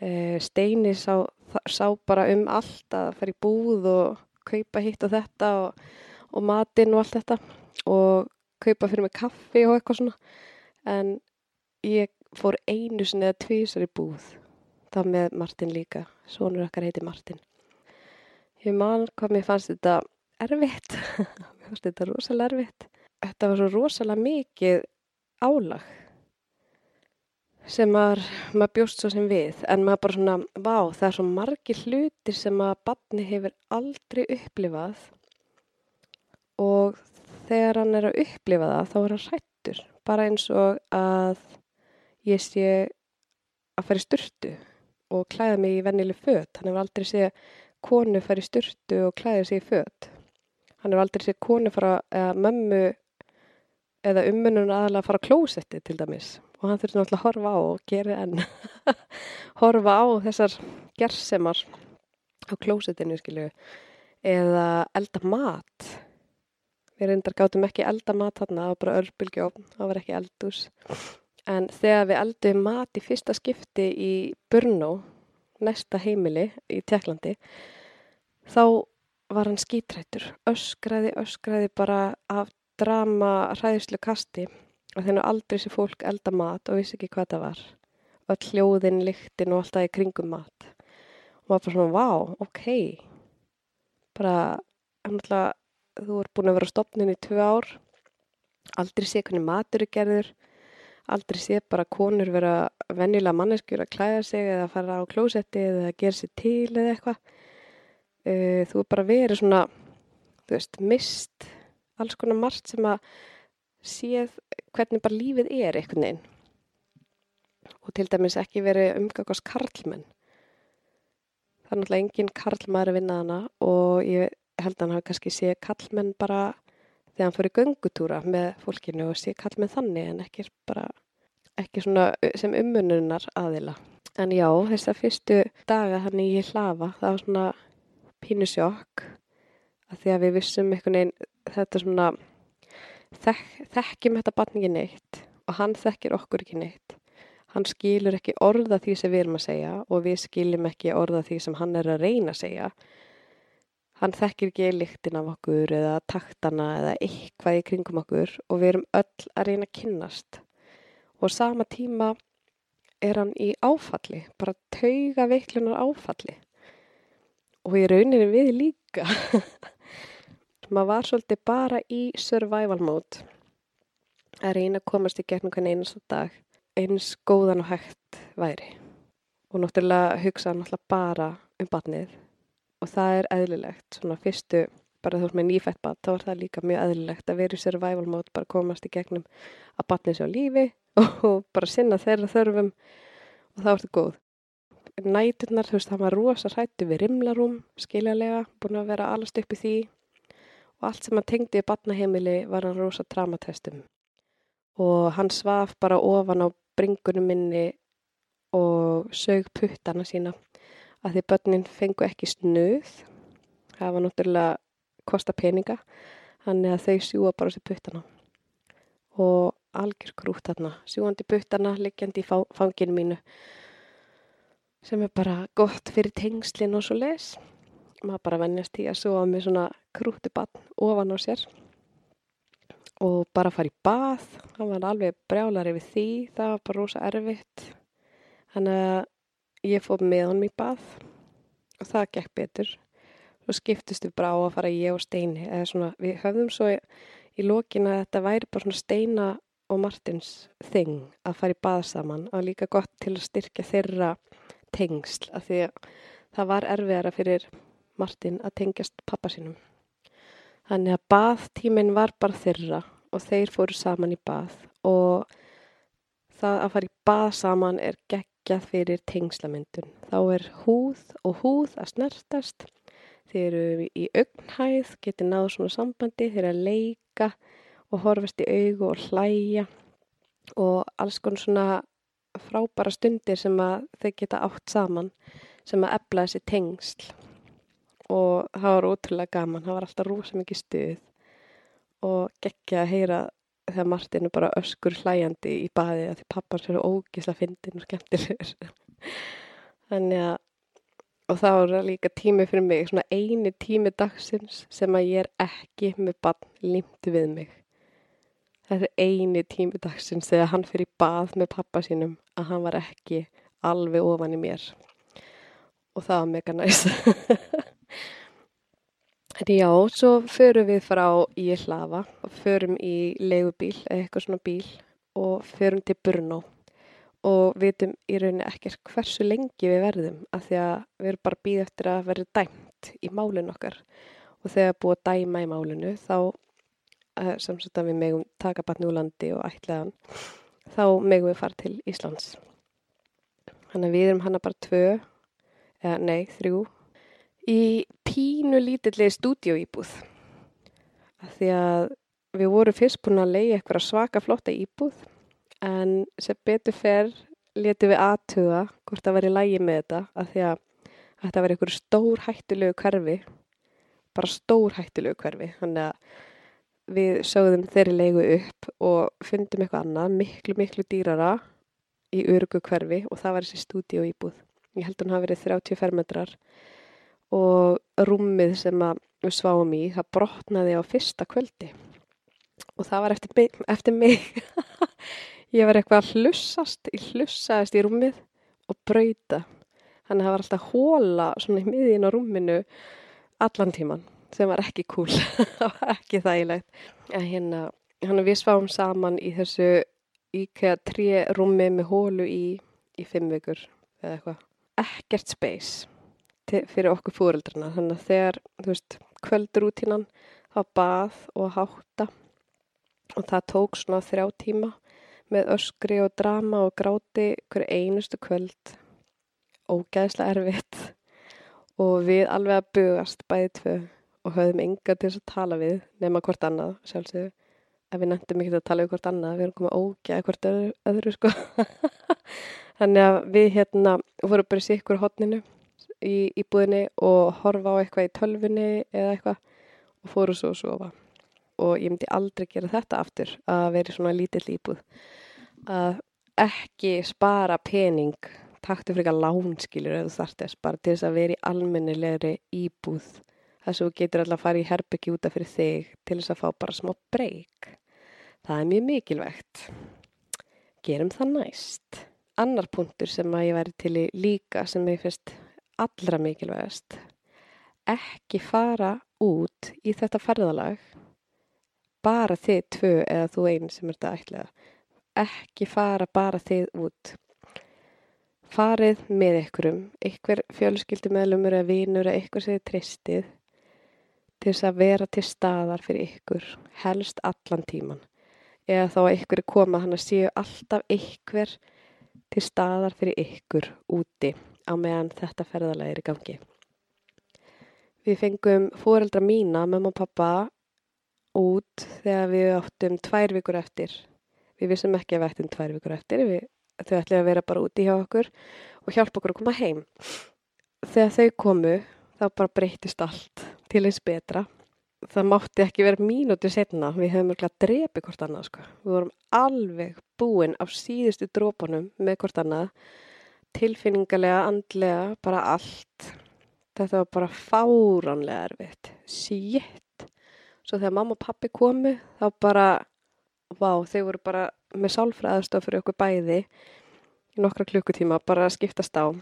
E, Steini sá, sá bara um allt að fara í búð og kaupa hitt og þetta og, og matinn og allt þetta og kaupa fyrir mig kaffi og eitthvað svona. En ég fór einu sinni eða tvísar í búð. Það með Martin líka. Sónur okkar heiti Martin. Ég man hvað mér fannst þetta erfitt. mér fannst þetta rosalega erfitt. Þetta var svo rosalega mikið álag sem maður, maður bjóst svo sem við en maður bara svona, vá, það er svo margir hlutir sem að barni hefur aldrei upplifað og þegar hann er að upplifa það þá er hann hrættur bara eins og að ég sé að fara í styrtu og klæða mig í vennileg föt. Hann hefur aldrei séð konu fara í styrtu og klæða sig í föt. Hann hefur aldrei séð konu fara eða mömmu eða ummunum aðalega að fara á klósetti til dæmis og hann þurfti náttúrulega að horfa á og gera enn. Horfa á þessar gersemar á klósettinu skilju eða elda mat. Við reyndar gátum ekki elda mat þarna það var bara örbylgjófn, það var ekki eldús en þegar við eldum mat í fyrsta skipti í Brno næsta heimili í Tjekklandi þá var hann skítrættur. Öskraði, öskraði bara af drama hræðislu kasti og þennu aldrei sé fólk elda mat og vissi ekki hvað það var. Og hljóðin, lyktin og alltaf í kringum mat. Og maður bara svona, vá, ok. Bara, náttúrulega þú er búin að vera á stopnin í tvö ár. Aldrei sé hvernig matur er gerður aldrei sé bara konur vera venjulega manneskjur að klæða sig eða fara á klósetti eða gera sér til eða eitthvað. Uh, þú er bara verið svona þú veist, mist alls konar margt sem að séð hvernig bara lífið er einhvern veginn. Og til dæmis ekki verið umgangast karlmenn. Það er náttúrulega engin karlmaður að vinna hana og ég held að hann hafi kannski séð karlmenn bara þegar hann fyrir göngutúra með fólkinu og séð karlmenn þannig en ekki bara ekki svona sem ummununar aðila en já þess að fyrstu daga hann í hlafa það var svona pínu sjokk. Að því að við vissum einhvern veginn þetta svona þek, þekkjum þetta barn ekki neitt og hann þekkir okkur ekki neitt. Hann skilur ekki orða því sem við erum að segja og við skiljum ekki orða því sem hann er að reyna að segja. Hann þekkir ekki líktin af okkur eða taktana eða eitthvað í kringum okkur og við erum öll að reyna að kynnast. Og sama tíma er hann í áfalli, bara tauga veiklunar áfalli. Og í rauninni við líka. maður var svolítið bara í survival mode. Að reyna að komast í gegnum hvern einasta dag eins góðan og hægt væri. Og náttúrulega hugsa náttúrulega bara um batnið og það er eðlilegt svona fyrstu, bara þú veist með nýfætt bat þá er það líka mjög eðlilegt að vera í survival mode bara komast í gegnum að batnið sé á lífi og bara sinna þeirra þörfum og þá ertu góð. Næturnar, þú veist, það var rosa hrættu við rimlarum, skiljalega búin að vera allast upp í því og allt sem hann tengdi í batnaheimili var hann rosa dramatestum og hann svaf bara ofan á bringunum minni og sög puttana sína að því börnin fengu ekki snuð. Það var náttúrulega kosta peninga þannig að þau sjúa bara sér puttana. Og algjör grút þarna sjúandi puttana liggjandi í fanginu mínu sem er bara gott fyrir tengslinn og svo les maður bara vennjast í að súa með svona krúti bann ofan á sér. Og bara fara í bað það var alveg brjálar yfir því það var bara rosa erfitt. Þannig að ég fóð með honum í bað og það gekk betur. Svo skiptist við bara á að fara ég og Steini eða svona við höfðum svo í, í lókin að þetta væri bara svona Steina og Martins þing að fara í bað saman. Og líka gott til að styrkja þeirra tengsl af því að það var erfiðara fyrir Martin að tengjast pappa sínum. Þannig að baðtíminn var bara þeirra og þeir fóru saman í bað og það að fara í bað saman er geggjað fyrir tengslamyndun. Þá er húð og húð að snertast, þeir eru í augnhæð, getur náðu svona sambandi, þeir eru að leika og horfast í augu og hlæja og alls konar svona frábæra stundir sem að þeir geta átt saman sem að ebla þessi tengsl og það var ótrúlega gaman, það var alltaf rosa mikið stuð. Og geggja að heyra þegar Martin er bara öskur hlæjandi í baði að því pappans eru ógísla fyndin og skemmtilegur. Þannig að og það líka tími fyrir mig svona eini tími dagsins sem að ég er ekki með bann límti við mig. Þetta er eini tími dagsins þegar hann fyrir bað með pappa sínum að hann var ekki alveg ofan í mér. Og það var mega næst Já, svo förum við frá í hlafa og förum í leigubíl eða eitthvað svona bíl og förum til Brno og vitum í rauninni ekkert hversu lengi við verðum af því að við erum bara býð eftir að verða dæmt í málun okkar og þegar búið að dæma í málunu þá eh, sem sagt að við megum taka batni úr landi og ætlaðan þá megum við fara til Íslands. Þannig að við erum hana bara tvö, eða nei, þrjú í pínu lítilli stúdíóýbúð. Því að við vorum fyrst búin að leiða eitthvað svaka flotta íbúð en sem betur fer letum við aðtuga hvort að vera í lægi með þetta að því að þetta var einhverju stór hættulegu hverfi bara stór hættulegu hverfi. Þannig að við sögðum þeirri leigu upp og fundum eitthvað annað miklu miklu dýrara í örugu hverfi og það var þessi stúdíu íbúð ég held að hann hafi verið 30 fermetrar og rúmið sem við sváum í, það brotnaði á fyrsta kvöldi. Og það var eftir mig, eftir mig. ég var eitthvað að hlussast ég hlussaðist í rúmið og brauta. Þannig að það var alltaf hóla svona í miðin á rúminu allan tíman sem var ekki cool. Það var ekki þægilegt. En hérna, hérna við sváum saman í þessu íkja trí rúmi með hólu í í fimm vikur eða eitthvað. Ekkert space fyrir okkur fóreldrana þannig að þegar, þú veist, kvöldrútínan þá bað og hátta. Og það tók svona þrjá tíma með öskri og drama og gráti hverju einustu kvöld. Ógæðslega erfitt. Og við alveg að bugast bæði tvö og höfðum enga til þess að tala við nema hvort annað sjálfsögðu. Ef við nefndum ekki að tala við hvort annað við erum komið ógæð hvort öðru, öðru sko. Þannig að við hérna vorum bara í sikkur hodninu í íbúðinni og horfa á eitthvað í tölfunni eða eitthvað og fóru svo að sofa. Og ég myndi aldrei gera þetta aftur að vera svona lítill íbúð. Að ekki spara pening taktu fyrir eitthvað lánskilur eða þartest bara til þess að vera í almennilegri íbúð. Þess að þú getur alltaf að fara í herbyggi útaf fyrir þig til þess að fá bara smá breyk það er mjög mikilvægt. Gerum það næst. Annar punktur sem að ég væri til í líka sem ég fyrst allra mikilvægast ekki fara út í þetta ferðalag bara þið tvö eða þú einn sem er þetta ætlaða ekki fara bara þið út. Farið með ykkurum ykkur fjölskyldumöðlumur eða vínur eða ykkur sem þið tristið til þess að vera til staðar fyrir ykkur helst allan tíman eða þá að ykkur er koma hann að séu alltaf ykkur til staðar fyrir ykkur úti á meðan þetta ferðalega er í gangi. Við fengum fóreldra mína, mamma og pappa, út þegar við áttum tvær vikur eftir. Við vissum ekki að við ættum tvær vikur eftir, við, þau ætlaði að vera bara úti hjá okkur og hjálpa okkur að koma heim. Þegar þau komu, þá bara breytist allt til eins betra. Það mátti ekki vera mínútið setna, við höfum örgulega drepið hvort annað, sko. Við vorum alveg búin á síðustu drópunum með hvort annað tilfinningarlega, andlega, bara allt. Þetta var bara fáránlega erfitt. Sétt. Svo þegar mamma og pappi komu, þá bara, vá, þau voru bara með sálfræðastof fyrir okkur bæði í nokkra klukkutíma, bara að skiptast á.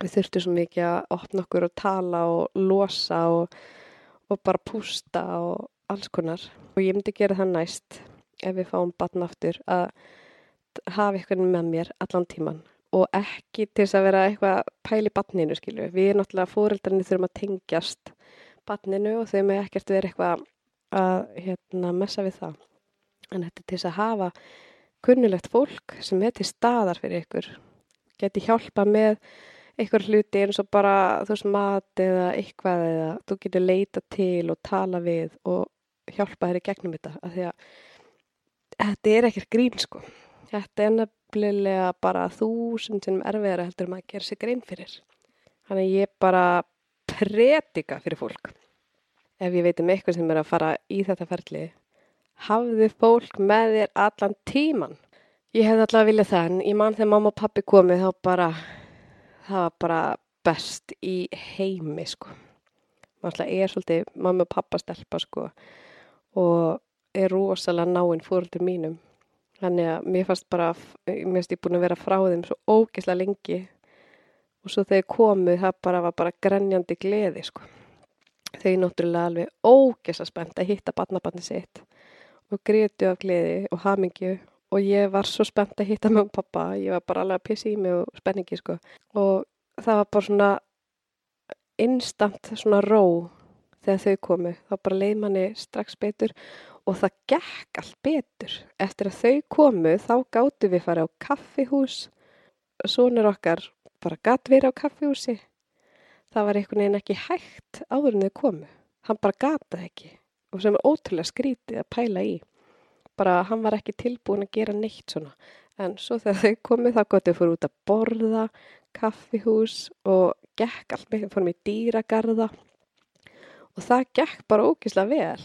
Við þurftum svo mikið að opna okkur og tala og losa og, og bara pústa og alls konar. Og ég myndi gera það næst ef við fáum batna aftur að hafa ykkur með mér allan tíman og ekki til þess að vera eitthvað pæli batninu skilju. Við náttúrulega fóreldrarnir þurfum að tengjast batninu og þau með ekkert vera eitthvað að hérna, messa við það. En þetta er til þess að hafa kunnulegt fólk sem er til staðar fyrir ykkur. Geti hjálpa með eitthvað hluti eins og bara þú veist mat eða eitthvað eða þú getur leita til og tala við og hjálpa þér í gegnum þetta. Því að þetta er ekkert grín sko. Þetta er nefnilega bara þúsund sem erfiðar heldur maður að gera sig grein fyrir. Þannig ég bara predika fyrir fólk. Ef ég veit um eitthvað sem er að fara í þetta ferli, hafðu fólk með þér allan tíman. Ég hef alltaf viljað það en ég mann þegar mamma og pappi komið þá bara, það var bara best í heimi sko. Alltaf er svolítið mamma og pappa stelpa sko og er rosalega náinn fóröldur mínum. Þannig að mér fannst bara, mér finnst ég búin að vera frá þeim svo ógeðslega lengi. Og svo þegar komið það bara var bara grenjandi gleði sko. Þau náttúrulega alveg ógeðslega spennt að hitta barnabarni sitt og greitu af gleði og hamingju. Og ég var svo spennt að hitta með pappa, ég var bara alveg að pissi í mig og spenningi sko. Og það var bara svona instant svona ró þegar þau komu, þá bara leið manni strax betur og það gekk allt betur. Eftir að þau komu þá gáttu við fara á kaffihús, sonur okkar bara gatt verið á kaffihúsi. Það var einhvern veginn ekki hægt áður en þau komu, hann bara gataði ekki og sem er ótrúlega skrítið að pæla í. Bara hann var ekki tilbúin að gera neitt svona. En svo þegar þau komu þá gott þau fór út að borða, kaffihús og gekk allt með, fórum í dýragarða og það gekk bara ógislega vel.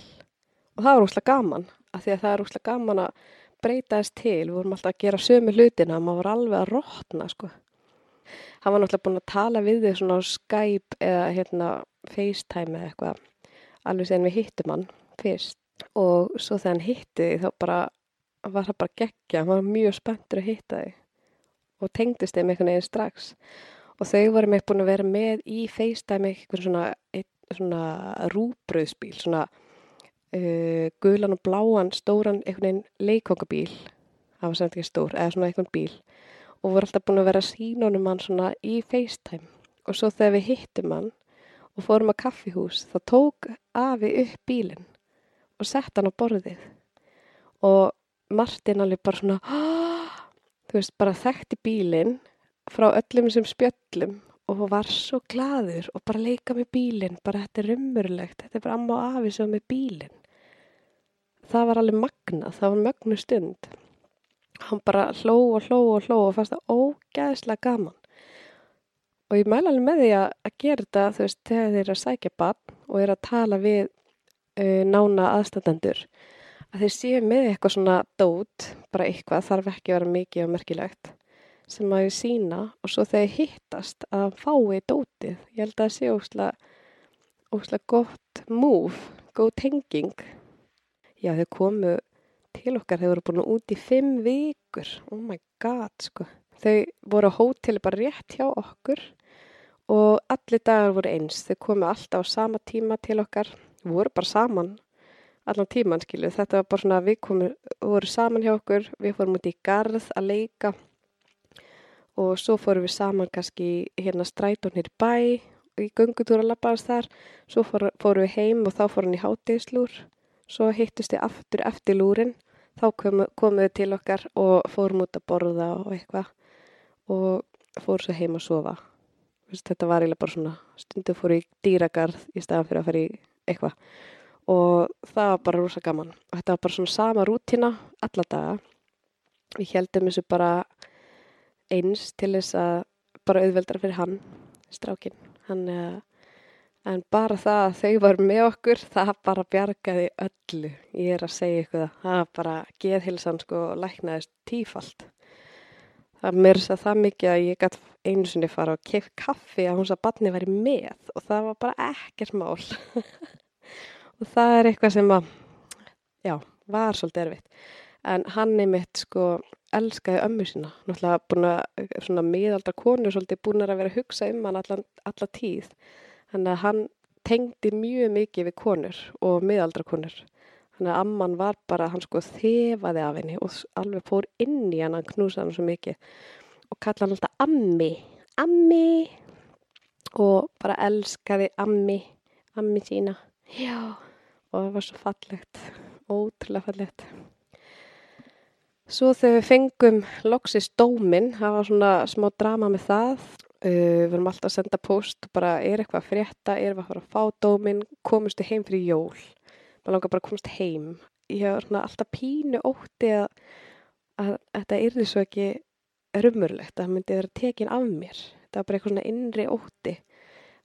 Og það var úrslega gaman af því að það er úrslega gaman að breyta þess til, við vorum alltaf að gera sömu hlutina maður var alveg að rótna sko. Hann var náttúrulega búin að tala við þig svona á Skype eða hérna FaceTime eða eitthvað alveg sen við hittum hann fyrst. Og svo þegar hann hitti þig þá bara var það bara geggja, hann var mjög spenntur að hitta þig og tengdist þeim einhvern veginn strax. Og þau voru með búin að vera með í FaceTime eitthvað svona, svona rúbröðsbíl, svona uh, gulan og bláan stóran einhvern veginn leikongabíl það var semt ekki stór, eða svona einhvern bíl. Og voru alltaf búin að vera sínunum hann svona í FaceTime. Og svo þegar við hittum hann og fórum að kaffihús þá tók Afi upp bílinn og sett hann á borðið. Og Martin alveg bara svona þú veist, bara þekkti bílinn frá öllum sem spjöllum og var svo gladur og bara leika með bílinn, bara þetta er umurlegt, þetta er bara amma og afi sem með bílinn. Það var alveg magna, það var mögnu stund. Hann bara hló og hló og hló og fannst það ógæðislega gaman. Og ég mæla alveg með því að, að gera þetta, þú veist, þegar þeir eru að sækja bann og eru að tala við uh, nána aðstandendur. Að þeir séu með eitthvað svona dót, bara eitthvað, þarf ekki að vera mikið og merkilegt sem að ég sína og svo þegar hittast að fái dótið. Ég held að það sé óslega gott múf, góð tenging. Já, þau komu til okkar, þau voru búin út í fimm vikur. Oh my god, sko. Þau voru á hóteli bara rétt hjá okkur og allir dagar voru eins. Þau komu alltaf á sama tíma til okkar. Voru bara saman allan tíman, skilju. Þetta var bara svona við komu, voru saman hjá okkur. Við fórum út í garð að leika og svo fórum við saman kannski hérna strætónir bæ í gungutúra labbaðast þar. Svo fór, fórum við heim og þá fór hann í hátegislúr svo hittust við aftur eftir lúrin. Þá komu, komuðu til okkar og fórum út að borða og eitthvað. Og fórum svo heim að sofa. Þetta var eiginlega bara svona stundu fór í dýragarð í staðan fyrir að fara í eitthvað. Og það var bara rosa gaman. Og þetta var bara svona sama rútina alla daga. Við heldum þessu bara eins til þess að bara auðveldra fyrir hann, strákin hann, en bara það að þau var með okkur, það bara bjargaði öllu, ég er að segja ykkur það, það bara geðhilsan sko læknaðist tífalt. Það þess að það mikið að ég gæti einu sinni fara og kef kaffi að hún svo að batni væri með og það var bara ekkert mál. Og það er eitthvað sem að já, var svolítið erfitt en hann er mitt sko elskaði ömmu sína, náttúrulega búin að svona miðaldra konur svolítið búin að vera að hugsa um hann allan, alla tíð. Þannig að hann tengdi mjög mikið við konur og miðaldra konur. Þannig að amman var bara, hann sko þefaði af henni og alveg fór inn í hann, hann knúsaði hann svo mikið. Og kalla hann alltaf Ammi, Ammi! Og bara elskaði Ammi, Ammi sína. Já, og það var svo fallegt, ótrúlega fallegt. Svo þegar við fengum loksist dóminn, það var svona smá drama með það. Við vorum alltaf að senda post og bara er eitthvað að frétta, er við að fá dóminn, komustu heim fyrir jól. Maður langar bara að komast heim. Ég var svona alltaf pínu ótti að, að, að þetta yrði svo ekki rumurlegt, að það myndi vera tekin af mér. Það var bara eitthvað svona innri ótti.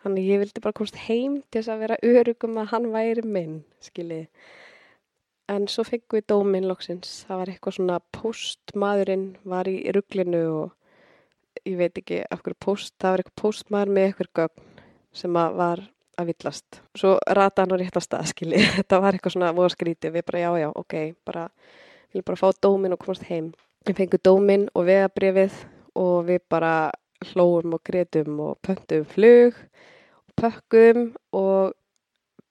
Þannig ég vildi bara komast heim til þess að vera örugum að hann væri minn, skiljið. En svo fengum við dóminn loksins. Það var eitthvað svona postmaðurinn var í rugglinu og ég veit ekki af hverju post. Það var eitthvað postmaður með eitthvað gögn sem að var að villast. Svo rata hann á rétt að stað, skilji. Þetta var eitthvað svona voða skrítið. Við bara já, já, ok, bara, viljum bara fá dóminn og komast heim. Við fengum dóminn og vegabrifið og við bara hlóum og gretum og pöntum flug og pökkum og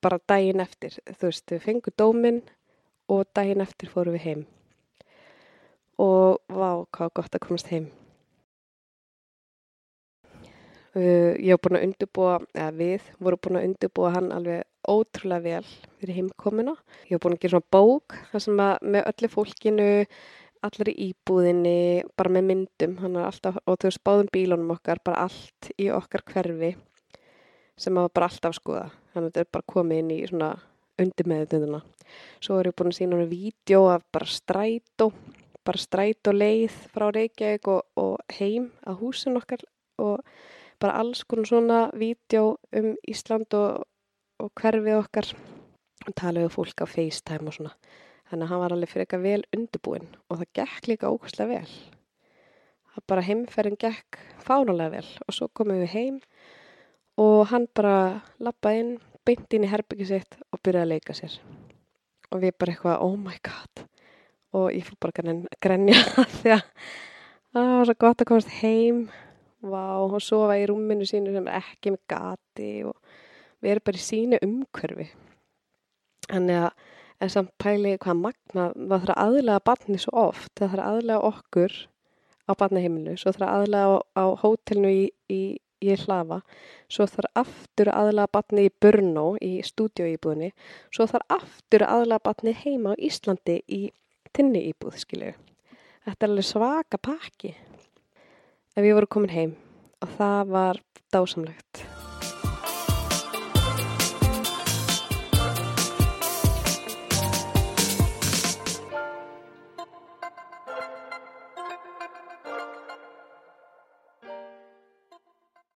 bara daginn eftir. Þú veist, við fengum dóminn og daginn eftir fórum við heim. Og vá, hvað gott að komast heim. Uh, ég hef búin að undirbúa eða við vorum búin að undirbúa hann alveg ótrúlega vel fyrir heimkomuna. Ég hef búin að gera svona bók þar sem að með öllu fólkinu allir í íbúðinni, bara með myndum. Alltaf, og þú veist, báðum bílunum okkar bara allt í okkar hverfi sem að bara alltaf skoða. Þannig að þetta er bara komið inn í svona undir meðutunduna Svo er ég búin að sína hann vídeo af bara strætó, bara strætó leið frá Reykjavík og, og heim að húsin okkar og bara alls konar svona vídeo um Ísland og, og hverfið okkar og tala við fólk á FaceTime og svona. Þannig að hann var alveg fyrir eitthvað vel undirbúin og það gekk líka ókvæmslega vel. Það bara heimferðin gekk fánulega vel og svo komum við heim og hann bara lappaði inn, beint inn í herbyggið sitt og byrjaði að leika sér. Og við bara eitthvað oh my god. Og ég fór bara að grenja því að það var svo gott að komast heim. Vá, og sofa í rúminu sínu sem er ekki með gati og við erum bara í sínu umhverfi. Þannig að en samt pæli hvað magna það þarf aðlega barni svo oft. Það þarf aðlega okkur á barnaheiminu svo þarf aðlega á, á hótelnu í, í ég hlafa, svo þarf aftur aðlaða batni í Brno í stúdjóýbúðinni, svo þarf aftur aðlaða batni heima á Íslandi í tinni íbúð, skilju. Þetta er alveg svaka pakki. Ef ég voru komin heim og það var dásamlegt.